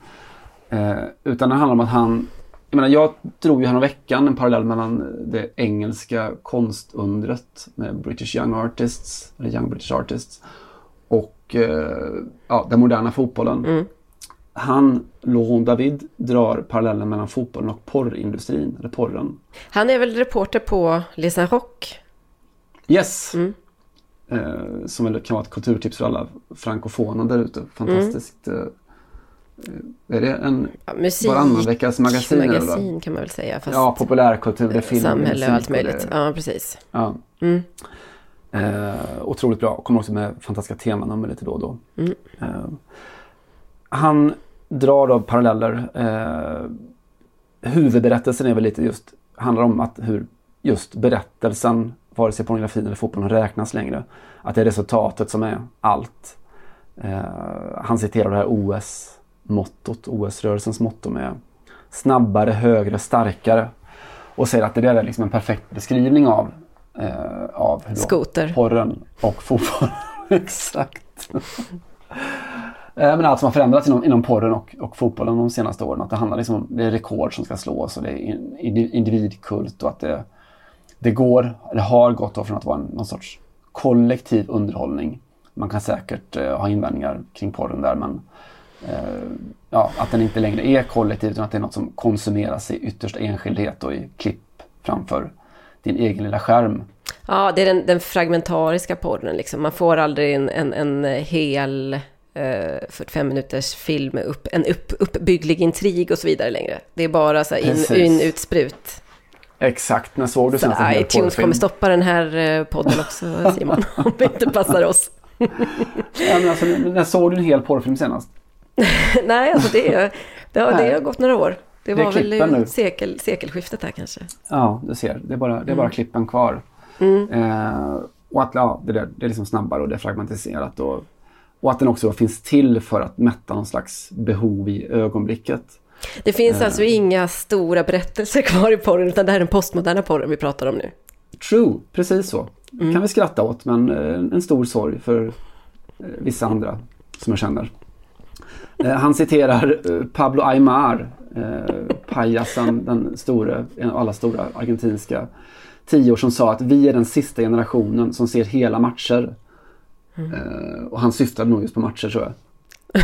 Speaker 2: Eh, utan det handlar om att han jag, menar, jag drog ju veckan en parallell mellan det engelska konstundret med British Young Artists, eller Young British Artists, och eh, ja, den moderna fotbollen. Han, Laurent David, drar parallellen mellan fotbollen och porrindustrin, eller porren.
Speaker 1: Han är väl reporter på Les Rock?
Speaker 2: Yes!
Speaker 1: Mm.
Speaker 2: Eh, som väl kan vara ett kulturtips för alla frankofona där ute. Fantastiskt. Eh, eh, är det en
Speaker 1: Ja, musik,
Speaker 2: varannan veckas magasin?
Speaker 1: magasin kan man väl säga.
Speaker 2: Ja, populärkultur, det är film,
Speaker 1: samhälle och allt möjligt. Ja, precis.
Speaker 2: Ja.
Speaker 1: Mm.
Speaker 2: Eh, otroligt bra. Kommer också med fantastiska temanummer lite då och då.
Speaker 1: Mm.
Speaker 2: Eh, han drar då paralleller. Eh, huvudberättelsen är väl lite just, handlar om att hur just berättelsen, vare sig pornografin eller fotbollen räknas längre. Att det är resultatet som är allt. Eh, han citerar det här OS-mottot, OS-rörelsens motto med snabbare, högre, starkare. Och säger att det där är liksom en perfekt beskrivning av, eh, av
Speaker 1: Skoter.
Speaker 2: porren och fotbollen. *laughs* Exakt. Eh, Men allt som har förändrats inom, inom porren och, och fotbollen de senaste åren. Att det handlar liksom om det är rekord som ska slås och det är in- indi- individkult och att det, det går, eller har gått då från att vara en, någon sorts kollektiv underhållning. Man kan säkert eh, ha invändningar kring porren där men eh, ja, att den inte längre är kollektiv utan att det är något som konsumeras i yttersta enskildhet och i klipp framför din egen lilla skärm.
Speaker 1: Ja, det är den, den fragmentariska porren liksom. Man får aldrig en, en, en hel eh, 45 minuters film med upp, en upp, uppbygglig intrig och så vidare längre. Det är bara så in, in, ut, sprut.
Speaker 2: Exakt, när såg du
Speaker 1: Så
Speaker 2: senast en
Speaker 1: iTunes kommer stoppa den här eh, podden också, *laughs* Simon, om det inte passar oss.
Speaker 2: Ja, men alltså, när såg du en hel porrfilm senast? *laughs*
Speaker 1: Nej, alltså det, är- det, har, det har gått några år. Det
Speaker 2: Det
Speaker 1: var väl
Speaker 2: nu.
Speaker 1: i sekel, sekelskiftet där kanske.
Speaker 2: Ja, du ser. Det är bara, det är
Speaker 1: Mm.
Speaker 2: bara klippen kvar. Eh, och att ja, det, där, det är liksom snabbare och det är fragmentiserat. Och, och att den också finns till för att mätta någon slags behov i ögonblicket.
Speaker 1: Det finns alltså inga stora berättelser *laughs* kvar i porren, utan det här är den postmoderna porren vi pratar om nu.
Speaker 2: True, precis så.
Speaker 1: Mm.
Speaker 2: kan vi skratta åt men eh, en stor sorg för eh, vissa andra som jag känner. Eh, han citerar eh, Pablo Aymar, eh, pajasen, den store, en av alla stora argentinska tior som sa att vi är den sista generationen som ser hela matcher. Eh, och han syftade nog just på matcher tror jag. *laughs*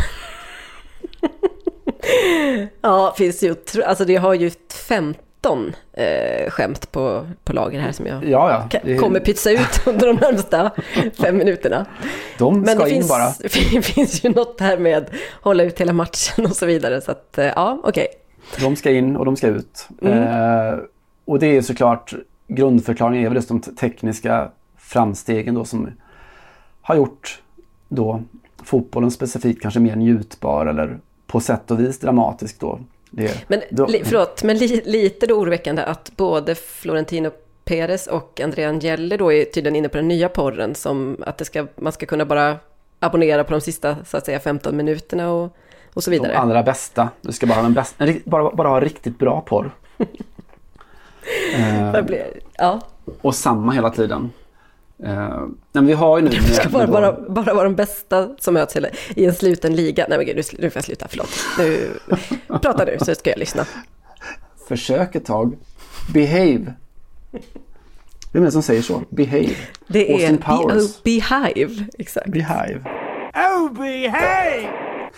Speaker 1: Ja, finns ju, alltså det har ju 15 eh, skämt på, på lager här som jag
Speaker 2: Ja, ja. det-
Speaker 1: kommer pytsa ut *laughs* under de närmsta fem minuterna.
Speaker 2: De
Speaker 1: Men det
Speaker 2: in
Speaker 1: finns,
Speaker 2: bara. *laughs*
Speaker 1: det finns ju något här med hålla ut hela matchen och så vidare. Så att, eh, ja, okej.
Speaker 2: De ska in och de ska ut. Eh, och det är såklart grundförklaringen är väl just de te- tekniska framstegen då som har gjort då fotbollen specifikt kanske mer njutbar eller på sätt och vis dramatisk då. Det,
Speaker 1: Men,
Speaker 2: då,
Speaker 1: li, förlåt, men li, lite då oroväckande att både Florentino Perez och Andrea Angeli då är tydligen inne på den nya porren som att det ska, man ska kunna bara abonnera på de sista så att säga 15 minuterna och, och så
Speaker 2: de
Speaker 1: vidare.
Speaker 2: allra bästa. Du ska bara ha, en rikt- bara, bara ha riktigt bra porr. *laughs* eh,
Speaker 1: Det blir- Ja,
Speaker 2: och samma hela tiden. Eh, men vi har ju nu... *laughs*
Speaker 1: det ska bara, bara, bara vara de bästa som möts i en sluten liga. Nej men gud, nu nu får jag sluta, förlåt. Nu, prata du så ska jag lyssna.
Speaker 2: Försök ett tag. Behave. Vem är det som säger så? Behave.
Speaker 1: Det är
Speaker 2: Austin Powers.
Speaker 1: Be- Behive, exakt.
Speaker 2: Behave.
Speaker 5: Oh, behave!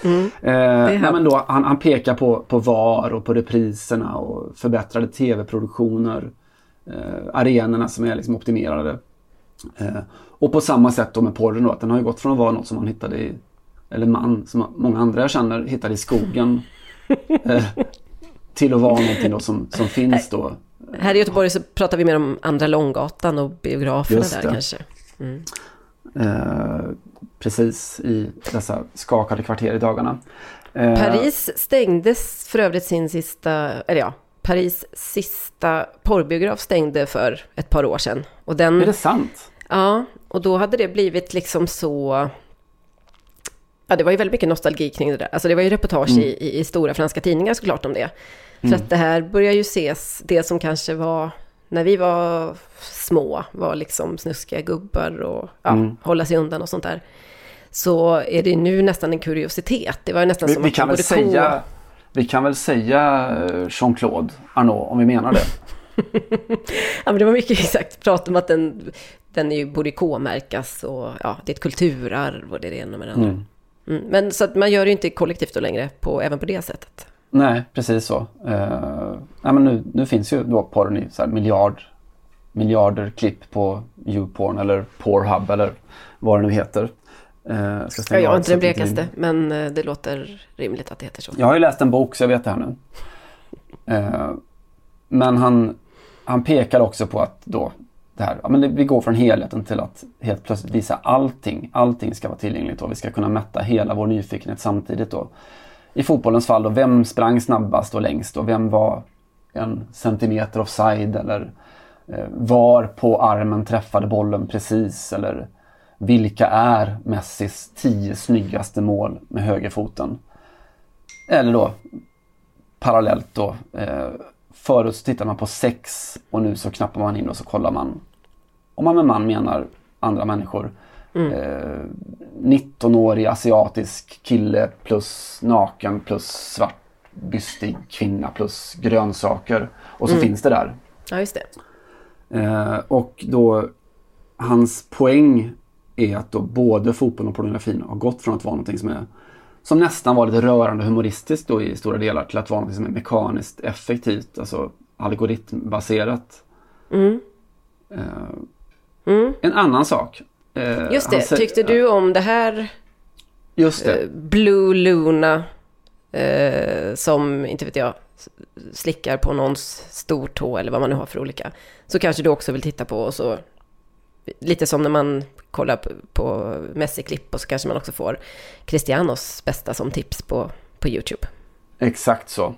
Speaker 2: Eh, nej, men då, han, han pekar på, på VAR och på repriserna och förbättrade tv-produktioner. Eh, arenorna som är liksom optimerade. Eh, och på samma sätt då med porren då, att den har ju gått från att vara något som man hittade i, eller man, som många andra jag känner hittade i skogen. *laughs* Eh, till att vara någonting då som, som finns då.
Speaker 1: Här i Göteborg så pratar vi mer om Andra Långgatan och biograferna där kanske.
Speaker 2: Eh, precis i dessa skakade kvarter i dagarna. Eh,
Speaker 1: Paris stängdes för övrigt sin sista, eller ja, Paris sista porrbiograf stängde för ett par år sedan. Och den,
Speaker 2: Är det sant?
Speaker 1: Ja, och då hade det blivit liksom så... Ja, det var ju väldigt mycket nostalgi kring det där. Alltså det var ju reportage i, i, i stora franska tidningar såklart om det. För att det här börjar ju ses, det som kanske var när vi var små, var liksom snuskiga gubbar och ja, hålla sig undan och sånt där. Så är det nu nästan en kuriositet. Det var ju nästan
Speaker 2: Vi,
Speaker 1: som
Speaker 2: vi,
Speaker 1: att
Speaker 2: kan väl säga, vi kan väl säga eh, Jean-Claude Arnault om vi menar det. *laughs*
Speaker 1: Ja, men det var mycket exakt prat om att den, den är ju, borde K-märkas och ja, det är ett kulturarv och det är det ena med det andra. Mm. Men så att man gör det ju inte kollektivt då längre, på, även på det sättet.
Speaker 2: Nej, precis så. Uh, nej, men nu, nu finns ju då porren i så miljard, miljarder klipp på YouPorn eller Pornhub eller vad det nu heter. Eh, jag ska
Speaker 1: Ja,
Speaker 2: stänga
Speaker 1: jag
Speaker 2: av
Speaker 1: är inte den blekaste, men eh, det låter rimligt att det heter så.
Speaker 2: Jag har ju läst en bok så jag vet det här nu. Eh, men han, han pekar också på att då det här, ja, men det, vi går från helheten till att helt plötsligt visa allting. Allting ska vara tillgängligt och vi ska kunna mätta hela vår nyfikenhet samtidigt då. I fotbollens fall då, vem sprang snabbast och längst och vem var en centimeter offside eller eh, var på armen träffade bollen precis eller vilka är Messis tio snyggaste mål med högerfoten? Eller då parallellt då. Eh, förut så tittade man på sex och nu så knappar man in och så kollar man. Om man med man menar andra människor. Eh, 19-årig asiatisk kille plus naken plus svart bystig kvinna plus grönsaker. Och så finns det där.
Speaker 1: Ja, just det.
Speaker 2: Eh, och då hans poäng är att då både fotbollen och pornografin har gått från att vara någonting som är som nästan var lite rörande humoristiskt då i stora delar till att vara något som är mekaniskt effektivt, alltså algoritmbaserat. Eh, En annan sak. Eh,
Speaker 1: Just det,
Speaker 2: sä-
Speaker 1: tyckte du om det här
Speaker 2: Just det.
Speaker 1: Eh, Blue Luna, eh, som, inte vet jag, slickar på någons stortå eller vad man nu har för olika. Så kanske du också vill titta på och så, lite som när man kollar på, på Messi-klipp och så kanske man också får Cristianos bästa som tips på, på YouTube.
Speaker 2: Exakt så.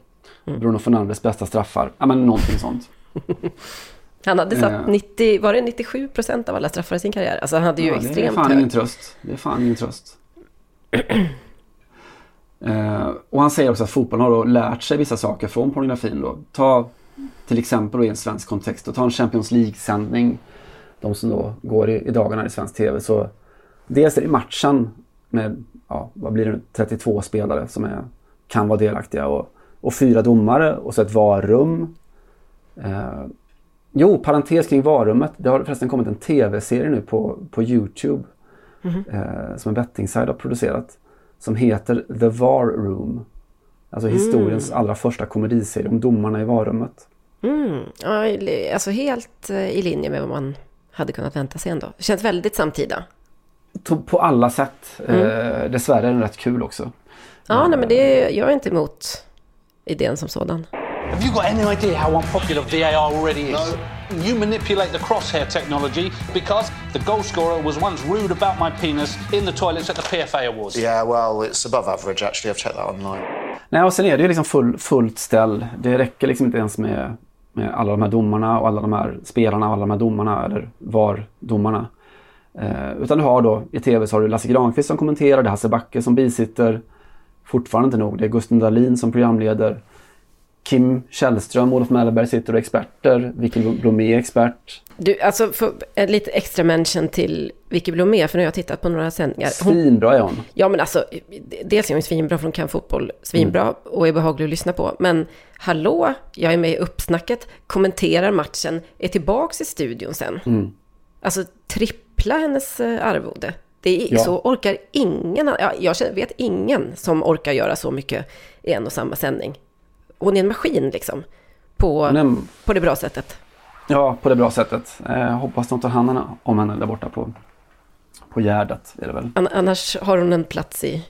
Speaker 1: Mm.
Speaker 2: Bruno Fernandes bästa straffar. Ja men någonting sånt. *laughs*
Speaker 1: Han hade satt
Speaker 2: Eh.
Speaker 1: 90, var det 97 procent av alla straffar i sin karriär? Alltså han hade ju
Speaker 2: ja, det är
Speaker 1: extremt
Speaker 2: fan ingen
Speaker 1: hög.
Speaker 2: tröst. Det är fan ingen tröst. *clears throat* eh, och han säger också att fotbollen har då lärt sig vissa saker från pornografin. Då. Ta till exempel då i en svensk kontext och ta en Champions League-sändning. De som då går i, i dagarna i svensk TV. Så dels är det matchen med, ja, vad blir det nu, 32 spelare som är, kan vara delaktiga. Och, och fyra domare och så ett VAR-rum. Eh, jo, parentes kring VAR-rummet. Det har förresten kommit en TV-serie nu på, på Youtube. Eh, som en bettingside har producerat. Som heter The VAR Room. Alltså historiens allra första komediserie om domarna i VAR-rummet.
Speaker 1: Mm, alltså helt eh, i linje med vad man hade kunnat vänta sig ändå. Det känns väldigt samtida.
Speaker 2: På alla sätt. Eh, dessvärre är den rätt kul också.
Speaker 1: Ja, nej, men det, jag är inte emot idén som sådan.
Speaker 7: Have you got any idea how unpopular VAR already is? You manipulate the crosshair technology because the goal scorer was once rude about my penis in the toilets at the PFA Awards.
Speaker 8: Yeah, well, it's above average actually. I've checked that online.
Speaker 2: Nej, och sen är det ju liksom full, fullt ställ. Det räcker liksom inte ens med, med alla de här domarna och alla de här spelarna och alla de här domarna eller VAR-domarna. Eh, utan du har då i tv så har du Lasse Granqvist som kommenterar, det är Hasse Backe som bisitter. Fortfarande inte nog, det är Gusten Dahlin som programleder. Kim Källström, Olof Mellberg sitter och experter. Vicky Blomé är expert.
Speaker 1: Du, alltså för en lite extra mention till Vicky Blomé, för nu har jag tittat på några sändningar. Hon,
Speaker 2: Svinbra är hon.
Speaker 1: ja, men alltså, dels är hon svinbra för hon kan fotboll svinbra och är behaglig att lyssna på. Men hallå, jag är med i uppsnacket, kommenterar matchen, är tillbaks i studion sen. Alltså trippla hennes eh, arvode. Det är,
Speaker 2: Ja.
Speaker 1: Så orkar ingen, ja, jag vet ingen som orkar göra så mycket i en och samma sändning. Hon är en maskin liksom, på,
Speaker 2: är,
Speaker 1: på det bra sättet.
Speaker 2: ja, på det bra sättet. Eh, hoppas de tar hand om henne där borta på, på Gärdet. Är det väl.
Speaker 1: An- Annars har hon en plats i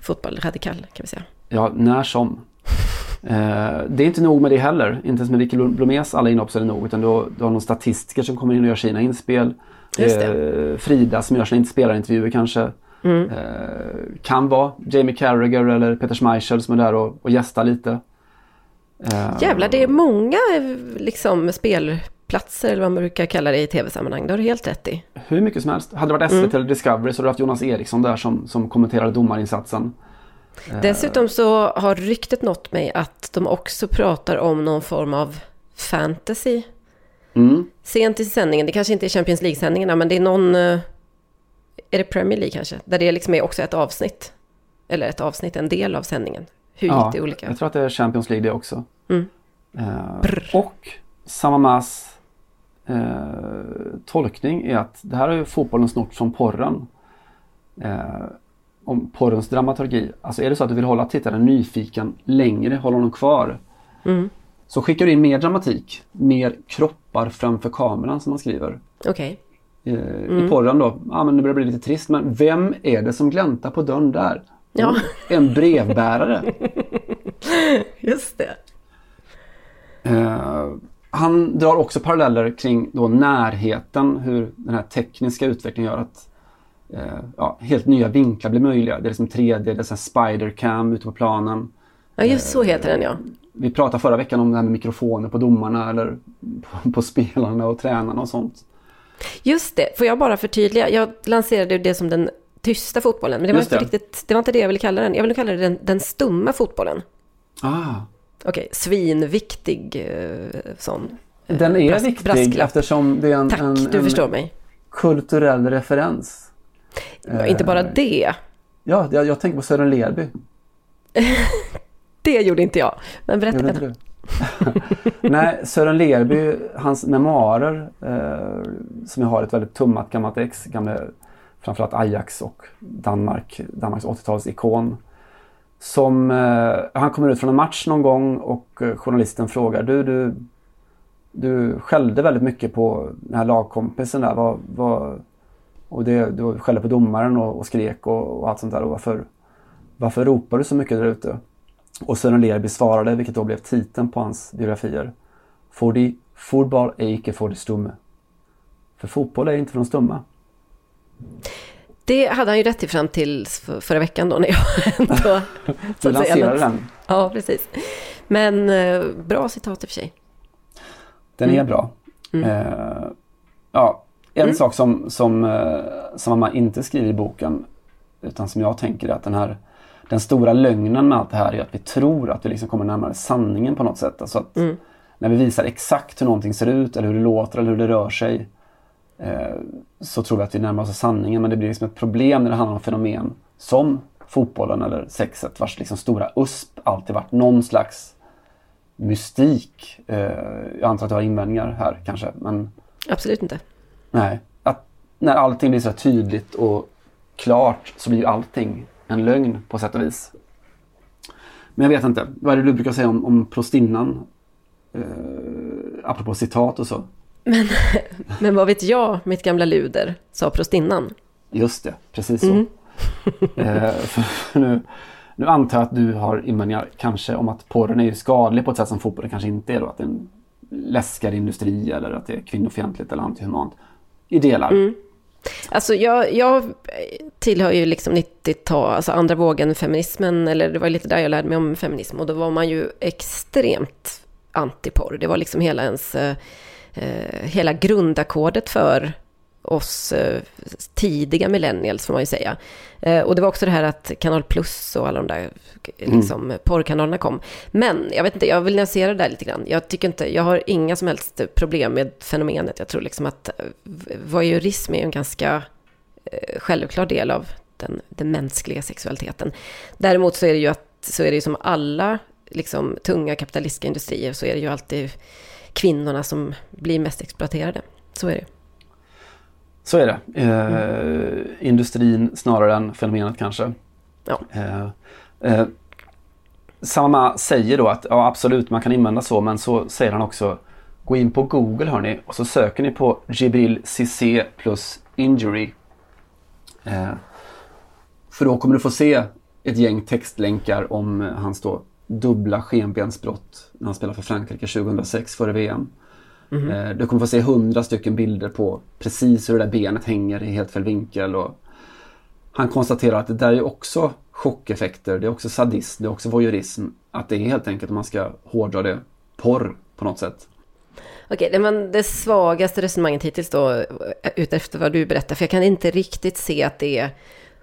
Speaker 1: fotboll radikal kan vi säga.
Speaker 2: Ja, när som. *laughs* Eh, det är inte nog med det heller. Inte ens med Vicky Blomés alla inhopp så är det nog. Utan du har, du har någon statistiker som kommer in och gör sina inspel. Eh, Frida som gör sina spelarintervjuer kanske.
Speaker 1: Mm.
Speaker 2: Eh, kan vara Jamie Carragher eller Peter Schmeichel som är där och, och gästar lite. Eh,
Speaker 1: Jävlar, det är många eh, liksom spelplatser eller vad man brukar kalla det i tv-sammanhang. Det har du helt rätt i.
Speaker 2: Hur mycket som helst. Hade det varit SVT eller Discovery så hade du haft Jonas Eriksson där som, som kommenterade domarinsatsen.
Speaker 1: Dessutom så har ryktet nått mig att de också pratar om någon form av fantasy.
Speaker 2: Mm.
Speaker 1: Sent i sändningen, det kanske inte är Champions League-sändningarna, men det är någon... eh, Är det Premier League kanske? Där det liksom är också ett avsnitt. Eller ett avsnitt, en del av sändningen. Hur gick det olika?
Speaker 2: Jag tror att det är Champions League det också.
Speaker 1: Mm.
Speaker 2: Eh, och Samamas eh, tolkning är att det här har ju fotbollen snort från porren. Eh, om porrens dramaturgi. Alltså är det så att du vill hålla tittaren nyfiken längre, hålla honom kvar.
Speaker 1: Mm.
Speaker 2: Så skickar du in mer dramatik, mer kroppar framför kameran som man skriver.
Speaker 1: Okej.
Speaker 2: Eh,
Speaker 1: Mm.
Speaker 2: I porren då, ja men det börjar bli lite trist men vem är det som gläntar på dörren där?
Speaker 1: Ja.
Speaker 2: Mm, En brevbärare. *laughs*
Speaker 1: Just det.
Speaker 2: Eh, han drar också paralleller kring då närheten, hur den här tekniska utvecklingen gör att eh, ja, helt nya vinklar blir möjliga. Det är liksom 3D, det är så här spider cam ute på planen.
Speaker 1: Ja, just så heter den ja.
Speaker 2: Vi pratade förra veckan om det här med mikrofoner på domarna eller på, på spelarna och tränarna och sånt.
Speaker 1: Just det, får jag bara förtydliga? Jag lanserade det som den tysta fotbollen, men det var,
Speaker 2: Just
Speaker 1: inte
Speaker 2: det.
Speaker 1: riktigt, det var inte det jag ville kalla den. Jag ville kalla det den, den stumma fotbollen.
Speaker 2: Ah,
Speaker 1: Okej, svinviktig eh, sån. eh,
Speaker 2: den är
Speaker 1: bras-
Speaker 2: viktig
Speaker 1: brasklapp.
Speaker 2: eftersom det är en,
Speaker 1: Tack,
Speaker 2: en,
Speaker 1: du
Speaker 2: en
Speaker 1: förstår mig.
Speaker 2: kulturell referens.
Speaker 1: Ja, Inte bara
Speaker 2: Eh,
Speaker 1: det.
Speaker 2: Ja, jag, jag tänker på Sören Lerby. *laughs*
Speaker 1: Det gjorde inte jag. Men berätta.
Speaker 2: Gjorde du? *laughs* Nej, Sören Lerby, hans memoarer eh, som jag har ett väldigt tummat gammalt ex, gamla framförallt Ajax och Danmark, Danmarks 80-talsikon. Som, eh, han kommer ut från en match någon gång och eh, journalisten frågar du, du, du skällde väldigt mycket på den här lagkompisen där. Vad, vad, Och det, du skällde på domaren och, och skrek och, och, allt sånt där. Och varför, varför ropar du så mycket där ute? Och Sören Lerby svarade, vilket då blev titeln på hans biografier. Fordi fotboll är icke för de stumme. För fotboll är inte för de stumma.
Speaker 1: Det hade han ju rätt i fram till förra veckan då när jag *laughs* ändå...
Speaker 2: du lanserade den.
Speaker 1: Ja, precis. Men eh, bra citat i och för sig.
Speaker 2: Den mm. är bra. Mm. Eh, ja, en mm. sak som, som, eh, som man inte skriver i boken utan som jag tänker är att den här den stora lögnen med allt det här är att vi tror att vi liksom kommer närmare sanningen på något sätt. Alltså att mm. När vi visar exakt hur någonting ser ut eller hur det låter eller hur det rör sig så tror vi att vi närmar oss sanningen. Men det blir liksom ett problem när det handlar om fenomen som fotbollen eller sexet vars liksom stora USP alltid varit någon slags mystik. Eh, jag antar att du har invändningar här kanske. Men...
Speaker 1: Absolut inte.
Speaker 2: Nej. Att när allting blir så tydligt och klart så blir ju allting en lögn på sätt och vis. Men jag vet inte. Vad är det du brukar säga om, om prostinnan? Eh, apropå citat och så.
Speaker 1: Men, *laughs* men vad vet jag, mitt gamla luder, sa prostinnan.
Speaker 2: Just det, precis så. Mm. *laughs* eh, *laughs* nu, nu antar jag att du har invändningar kanske om att porren är skadlig på ett sätt som fotbollen kanske inte är då. Att det är en läskigare industri eller att det är kvinnofientligt eller antihumant. I delar. Mm.
Speaker 1: Alltså jag, jag tillhör ju liksom 90-tal, alltså andra vågen feminismen, eller det var lite där jag lärde mig om feminism. Och då var man ju extremt antiporr. Det var liksom hela ens, eh hela grundackordet för oss eh, tidiga millennials får man ju säga. Eh, och det var också det här att Kanal Plus och alla de där liksom, mm. porrkanalerna kom. Men jag vet inte, jag vill nyansera det där lite grann. Jag tycker inte, jag har inga som helst problem med fenomenet. Jag tror liksom att eh, voyeurism är en ganska självklar del av den, den mänskliga sexualiteten. Däremot så är det ju att, så är det ju som alla liksom, tunga kapitalistiska industrier så är det ju alltid kvinnorna som blir mest exploaterade. Så är det.
Speaker 2: Så är det. Eh, mm. Industrin snarare än fenomenet kanske.
Speaker 1: Ja.
Speaker 2: Eh, eh, Samma säger då att ja, absolut man kan invända så men så säger han också Gå in på Google hörni och så söker ni på Jibril Cissé plus injury. Eh, för då kommer du få se ett gäng textlänkar om hans då dubbla skenbensbrott när han spelade för Frankrike 2006 före VM. Mm. Du kommer få se hundra stycken bilder på precis hur det där benet hänger i helt fel vinkel. Och han konstaterar att det där är också chockeffekter, det är också sadism, det är också voyeurism. Att det är helt enkelt, om man ska hårdra det, porr på något sätt.
Speaker 1: Okej, det det svagaste resonemanget hittills då, eh, utefter vad du berättar. För jag kan inte riktigt se att det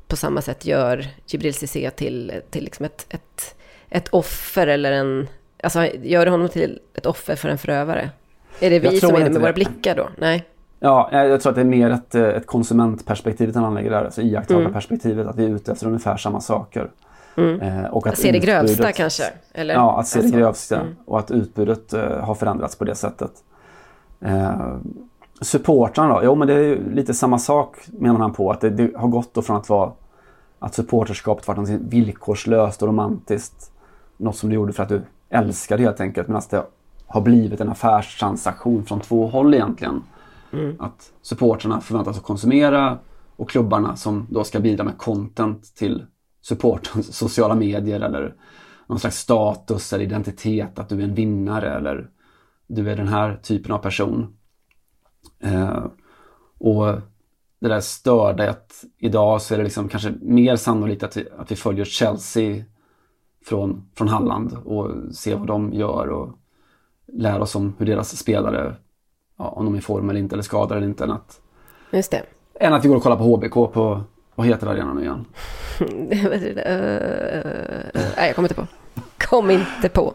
Speaker 1: på samma sätt gör Jibril Cissé till, till liksom ett, ett, ett offer eller en... Alltså gör honom till ett offer för en förövare. Är det vi som är det med våra blickar då? Nej.
Speaker 2: Ja, jag tror att det är mer ett, eh, ett konsumentperspektiv han anlägger där. Alltså iakttagarperspektivet, mm. att vi är ute efter ungefär samma saker.
Speaker 1: Mm. Eh, och att, att se det grövsta kanske? Eller?
Speaker 2: Ja, att se alltså. det grövsta. Mm. Och att utbudet eh, har förändrats på det sättet. Eh, supportrarna då? Jo, men det är lite samma sak menar han på. Att det, det har gått då från att vara att supporterskapet var något villkorslöst och romantiskt. Något som du gjorde för att du älskade helt enkelt. Medan det har blivit en affärstransaktion från två håll egentligen. Mm. Att supportrarna förväntas att konsumera och klubbarna som då ska bidra med content till supportens *laughs* sociala medier eller någon slags status eller identitet, att du är en vinnare eller du är den här typen av person. Eh, och det där störde att idag så är det liksom kanske mer sannolikt att vi, att vi följer Chelsea från, från Halland och ser vad de gör och lära oss om hur deras spelare, ja, om de är i form eller inte eller skadade eller inte. Än att,
Speaker 1: Just det.
Speaker 2: Än att vi går och kollar på HBK på, vad heter arenan nu igen? *laughs*
Speaker 1: Nej, jag kommer inte på. Kom inte på.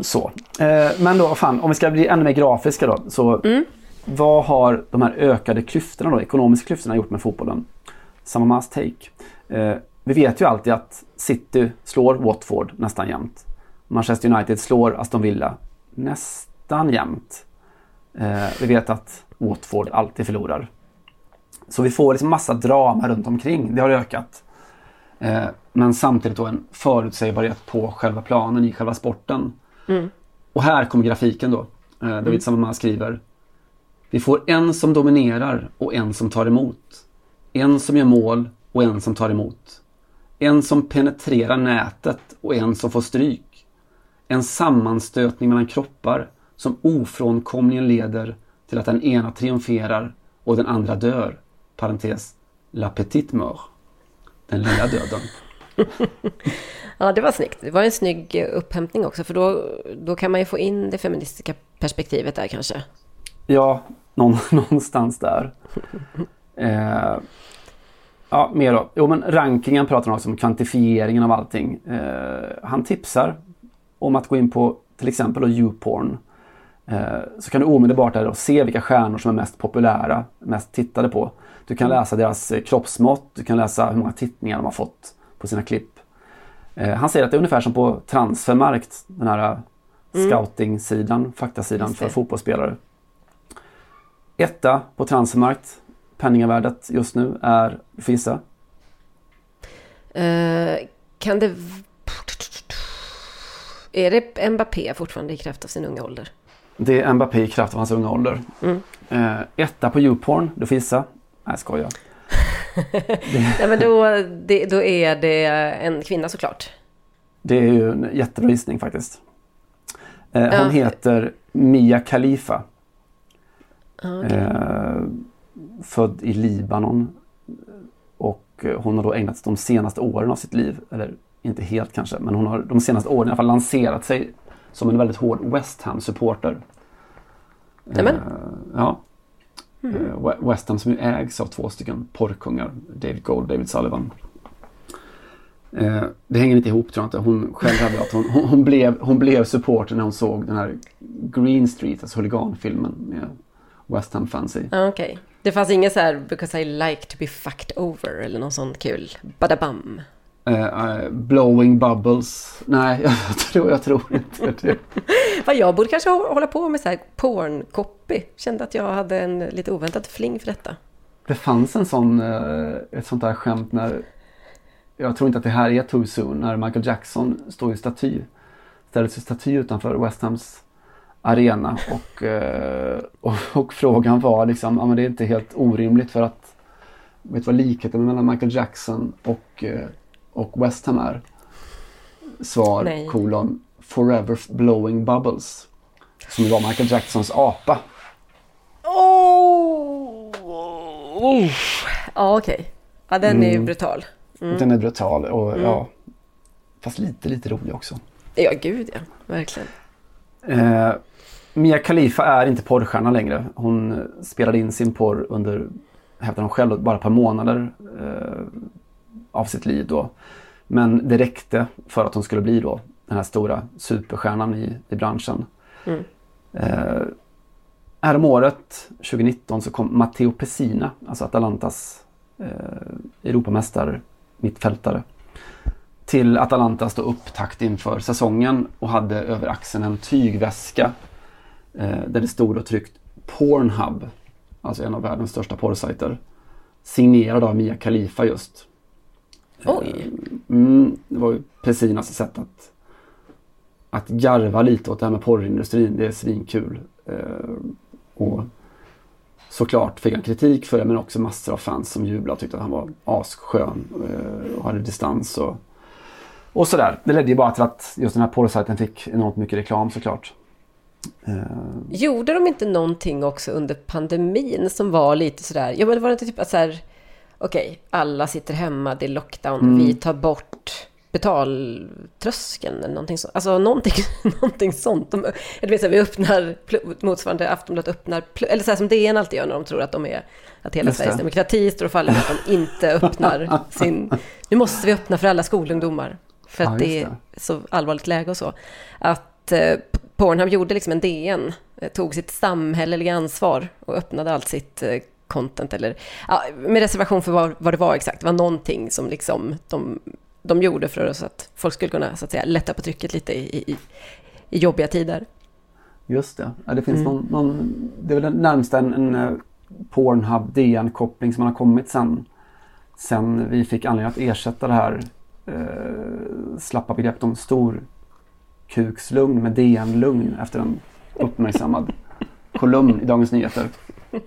Speaker 2: Så. Eh, men då, fan, om vi ska bli ännu mer grafiska då. Så mm. vad har de här ökade klyftorna då, ekonomiska klyftorna gjort med fotbollen? Samma must take. Vi vet ju alltid att City slår Watford nästan jämt. Manchester United slår Aston Villa nästan jämnt. Eh, vi vet att Watford alltid förlorar. Så vi får liksom massa drama runt omkring. Det har ökat. Eh, men samtidigt då en förutsägbarhet på själva planen, i själva sporten. Mm. Och här kommer grafiken då. Eh, David mm. Samman skriver. Vi får en som dominerar och en som tar emot. En som gör mål och en som tar emot. En som penetrerar nätet och en som får stryk. En sammanstötning mellan kroppar som ofrånkomligen leder till att den ena triumferar och den andra dör. Parentes. La petite mort. Den lilla döden. *laughs*
Speaker 1: Ja, det var snyggt. Det var en snygg eh, upphämtning också, för då, då kan man ju få in det feministiska perspektivet där kanske.
Speaker 2: Ja, någon, *laughs* någonstans där. Eh, ja, mer då. Jo, men rankingen pratar han också om, kvantifieringen av allting. Eh, han tipsar om att gå in på till exempel YouPorn. Eh, så kan du omedelbart där se vilka stjärnor som är mest populära, mest tittade på. Du kan läsa deras eh, kroppsmått, du kan läsa hur många tittningar de har fått på sina klipp. Eh, han säger att det är ungefär som på Transfermarkt, den här mm. scouting-sidan, faktasidan för fotbollsspelare. Etta på Transfermarkt, penningvärdet just nu är, du får gissa?
Speaker 1: Uh, kan det... Är det Mbappé fortfarande i kraft av sin unga ålder?
Speaker 2: Det är Mbappé i kraft av hans unga ålder. Mm. Uh, etta på YouPorn, du får gissa. Nej, skojar. *laughs*
Speaker 1: Nej, men då, det, då är det en kvinna såklart.
Speaker 2: Det är ju en jättebra gissning faktiskt. Eh, hon ja. heter Mia Khalifa. Okay. Eh, född i Libanon. Och hon har då ägnat de senaste åren av sitt liv, eller inte helt kanske, men hon har de senaste åren i alla fall lanserat sig som en väldigt hård West Ham-supporter.
Speaker 1: Eh,
Speaker 2: ja. Mm. West Ham som ju ägs av två stycken porrkungar, David Gold och David Sullivan. Eh, det hänger inte ihop tror jag inte. Hon själv hade att hon, hon, hon, blev, hon blev supporter när hon såg den här Green Street, alltså huliganfilmen med West Ham-fans i.
Speaker 1: Okay. Det fanns inget så här “because I like to be fucked over” eller något sånt kul? Badabam?
Speaker 2: Uh, uh, blowing bubbles. Nej, *laughs* jag tror, jag tror inte det. *laughs*
Speaker 1: Vad jag borde kanske hålla på med så här porn-copy. Kände att jag hade en lite oväntad fling för detta.
Speaker 2: Det fanns en sån, uh, ett sånt där skämt när, jag tror inte att det här är too soon, när Michael Jackson står i staty. Ställer sig staty utanför West Hams arena och, och, och, frågan var liksom, ja men det är inte helt orimligt för att, vet du vad likheten mellan Michael Jackson och och West Ham är? Svar Nej. kolon Forever Blowing Bubbles. Som var Michael Jacksons apa.
Speaker 1: Oh! oh. Ja okej. Okay. Ja den är ju mm. brutal.
Speaker 2: Mm. Den är brutal och mm. ja. Fast lite lite rolig också.
Speaker 1: Ja gud ja, verkligen.
Speaker 2: Eh, Mia Khalifa är inte porrstjärna längre. Hon spelade in sin porr under, hävdar hon själv, bara ett par månader. Eh, av sitt liv då. Men det räckte för att hon skulle bli då den här stora superstjärnan i, i branschen. Mm. Eh, härom året, 2019, så kom Matteo Pessina, alltså Atalantas eh, Europamästare, mittfältare, till Atalantas då upptakt inför säsongen och hade över axeln en tygväska där det stod och tryckt Pornhub, alltså en av världens största porrsajter, signerad av Mia Khalifa just.
Speaker 1: Oj!
Speaker 2: Mm, det var ju Pessinas sätt att, att garva lite åt det här med porrindustrin. Det är svinkul. Eh, och såklart fick han kritik för det men också massor av fans som jublade och tyckte att han var asskön eh, och hade distans. Och, och sådär. Det ledde ju bara till att just den här porrsajten fick enormt mycket reklam såklart.
Speaker 1: Gjorde de inte någonting också under pandemin som var lite sådär, ja men det var inte typ att så här, okej, okay, alla sitter hemma, det är lockdown, mm. vi tar bort betaltröskeln eller någonting sånt. Alltså någonting, *laughs* någonting sånt. De, jag vet, vi öppnar, motsvarande Aftonbladet öppnar, eller så här som DN alltid gör när de tror att de är, att hela Sveriges demokrati står och faller med att de inte öppnar *laughs* sin, nu måste vi öppna för alla skolungdomar. För att ja, det är så allvarligt läge och så. Att eh, Pornhub gjorde liksom en DN, eh, tog sitt samhälleliga ansvar och öppnade allt sitt eh, content eller ja, med reservation för vad, vad, det var exakt. Det var någonting som liksom de, de gjorde för att folk skulle kunna så att säga, lätta på trycket lite i, i, i jobbiga tider.
Speaker 2: Just det. Ja, det finns mm. någon, någon, det är väl närmast en, en eh, Pornhub DN-koppling som har kommit sen, sen vi fick anledning att ersätta det här eh, slappa begreppet om stor kukslugn med DN-lugn efter en uppmärksammad kolumn i Dagens Nyheter. *laughs*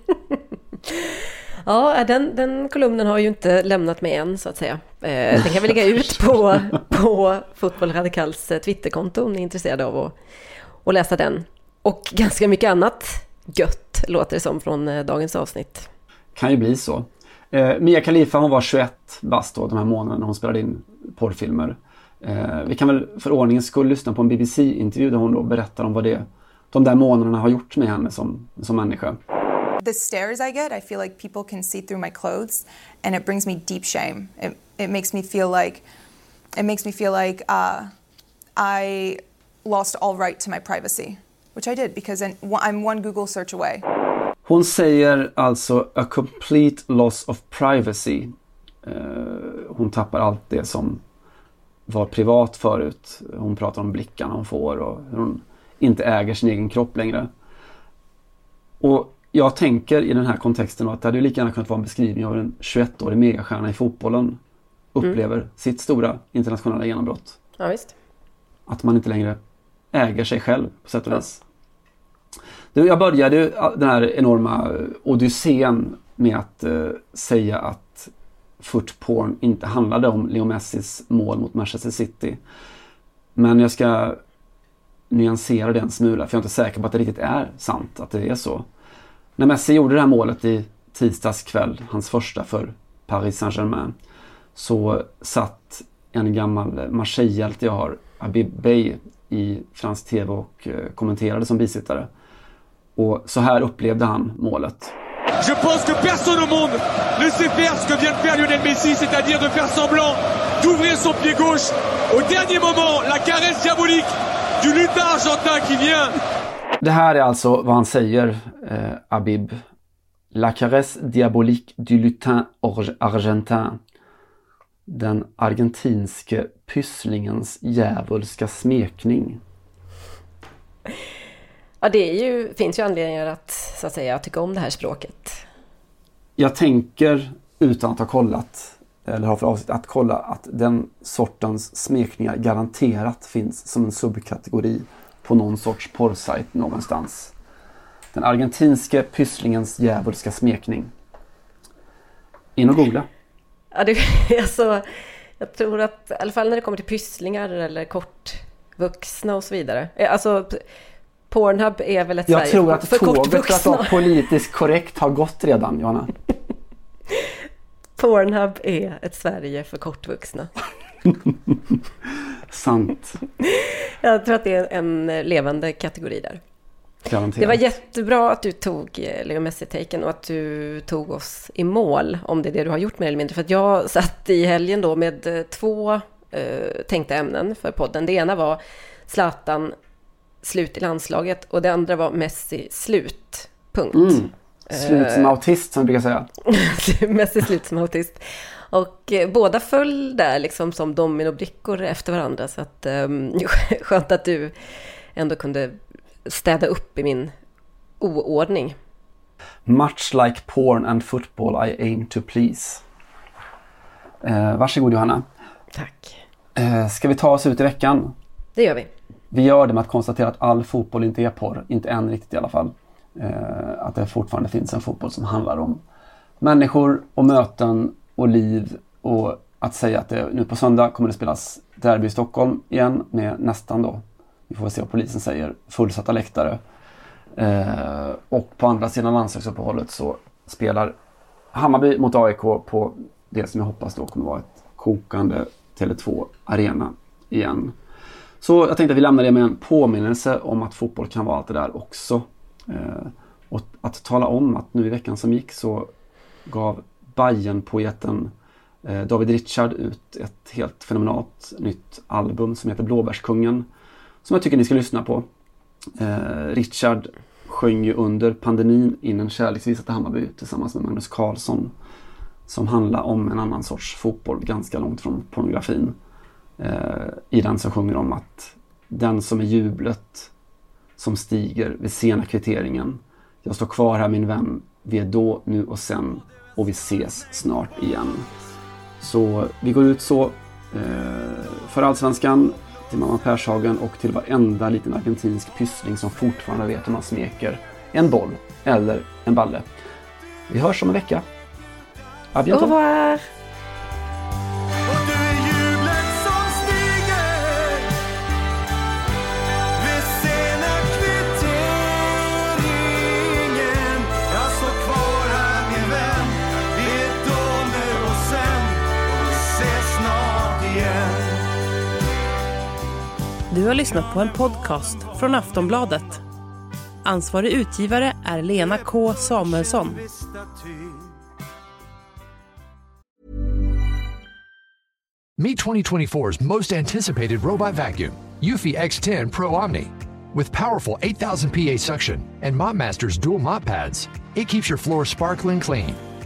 Speaker 1: Ja, den, den kolumnen har ju inte lämnat mig än så att säga. Eh, den kan vi lägga ut på, på Fotboll Radikals eh, Twitterkonto om ni är intresserade av att, att läsa den. Och ganska mycket annat gött låter det som från eh, dagens avsnitt.
Speaker 2: Kan ju bli så. Eh, Mia Khalifa hon var 21 bast då de här månaderna när hon spelade in porrfilmer. Eh, vi kan väl för ordningens skull lyssna på en BBC-intervju där hon då berättar om vad det de där månaderna har gjort med henne som, som människa.
Speaker 9: The stares I get, I feel like people can see through my clothes and it brings me deep shame. It, it makes me feel like it makes me feel like uh, I lost all right to my privacy, which I did because I'm one Google search away.
Speaker 2: Hon säger alltså a complete loss of privacy. Uh, hon tappar allt det som var privat förut. Hon pratar om blickarna hon får och hur hon inte äger sin egen kropp längre. Och jag tänker i den här kontexten att det hade lika gärna kunnat vara en beskrivning av en 21-årig megastjärna i fotbollen upplever mm. sitt stora internationella genombrott.
Speaker 1: Ja, visst.
Speaker 2: Att man inte längre äger sig själv på sätt och vis. Ja. Jag började den här enorma odyssén med att uh, säga att footporn inte handlade om Leo Messis mål mot Manchester City. Men jag ska nyansera det en smula för jag är inte säker på att det riktigt är sant att det är så. När Messi gjorde det här målet i tisdags kväll, hans första för Paris Saint-Germain, så satt en gammal Marseillehjälte, jag har, Abib Bey, i fransk TV och eh, kommenterade som bisittare. Och så här upplevde han målet.
Speaker 10: Je pense que personne au monde ne sait faire ce que vient de faire Lionel Messi, c'est-à-dire de faire semblant d'ouvrir son pied gauche. Au dernier moment, la caresse diabolique du lutin argentin qui vient.
Speaker 2: Det här är alltså vad han säger, eh, Abib. La caresse diabolique du lutin argentin. Den argentinske pysslingens djävulska smekning.
Speaker 1: Ja, det ju, finns ju anledningar att, så att säga, tycka om det här språket.
Speaker 2: Jag tänker, utan att ha kollat, eller har för avsikt att kolla, att den sortens smekningar garanterat finns som en subkategori på någon sorts porrsajt någonstans. Den argentinske pysslingens djävulska smekning. In och googla.
Speaker 1: Ja, det, *laughs* alltså, jag tror att i alla fall när det kommer till pysslingar eller kortvuxna och så vidare. Eh, alltså, Pornhub är väl ett
Speaker 2: Jag tror att för tåget för att vara politiskt korrekt har gått redan, Johanna. *laughs*
Speaker 1: Pornhub är ett Sverige för kortvuxna. *laughs*
Speaker 2: Sant.
Speaker 1: Jag tror att det är en levande kategori där.
Speaker 2: Garanterat.
Speaker 1: Det var jättebra att du tog eh, Leo Messi-taken och att du tog oss i mål, om det är det du har gjort mer eller mindre. För att jag satt i helgen då med eh, två eh, tänkta ämnen för podden. Det ena var Zlatan slut i landslaget och det andra var Messi slut. Punkt. Mm.
Speaker 2: Slut som autist som jag brukar säga. *laughs*
Speaker 1: Messi slut som autist. Och eh, båda föll där liksom som dominobrickor efter varandra. Så att, *laughs* eh, skönt att du ändå kunde städa upp i min oordning.
Speaker 2: Much like porn and football I aim to please. Eh, varsågod Johanna.
Speaker 1: Tack.
Speaker 2: Eh, ska vi ta oss ut i veckan?
Speaker 1: Det gör vi.
Speaker 2: Vi gör det med att konstatera att all fotboll inte är porr. Inte än riktigt i alla fall. Eh, att det fortfarande finns en fotboll som handlar om människor och möten och liv och att säga att det, nu på söndag kommer det spelas derby i Stockholm igen med nästan då, vi får väl se vad polisen säger, fullsatta läktare. Eh, och på andra sidan landslagsuppehållet så spelar Hammarby mot AIK på det som jag hoppas då kommer vara ett kokande Tele2 Arena igen. Så jag tänkte att vi lämnar det med en påminnelse om att fotboll kan vara allt det där också. Eh, och att tala om att nu i veckan som gick så gav bayern poeten eh, David Richard ut ett helt fenomenalt nytt album som heter Blåbärskungen. Som jag tycker ni ska lyssna på. Eh, Richard sjöng ju under pandemin in en kärleksvisa till Hammarby tillsammans med Magnus Carlsson. Som handlar om en annan sorts fotboll, ganska långt från pornografin. Eh, I den så sjunger de att den som är jublet som stiger vid sena kvitteringen. Jag står kvar här min vän, vi är då, nu och sen och vi ses snart igen. Så vi går ut så eh, för Allsvenskan, till mamma Pershagen och till varenda liten argentinsk pyssling som fortfarande vet hur man smeker en boll eller en balle. Vi hörs om en vecka.
Speaker 1: Au
Speaker 11: bientôt. Har lyssnat på en podcast från Aftonbladet. Ansvarig utgivare är Lena K Samuelsson.
Speaker 12: Meet 2024's most anticipated robot vacuum, Eufy X10 Pro Omni. With powerful 8000 PA suction and MopMaster's dual mop pads, it keeps your floor sparkling clean.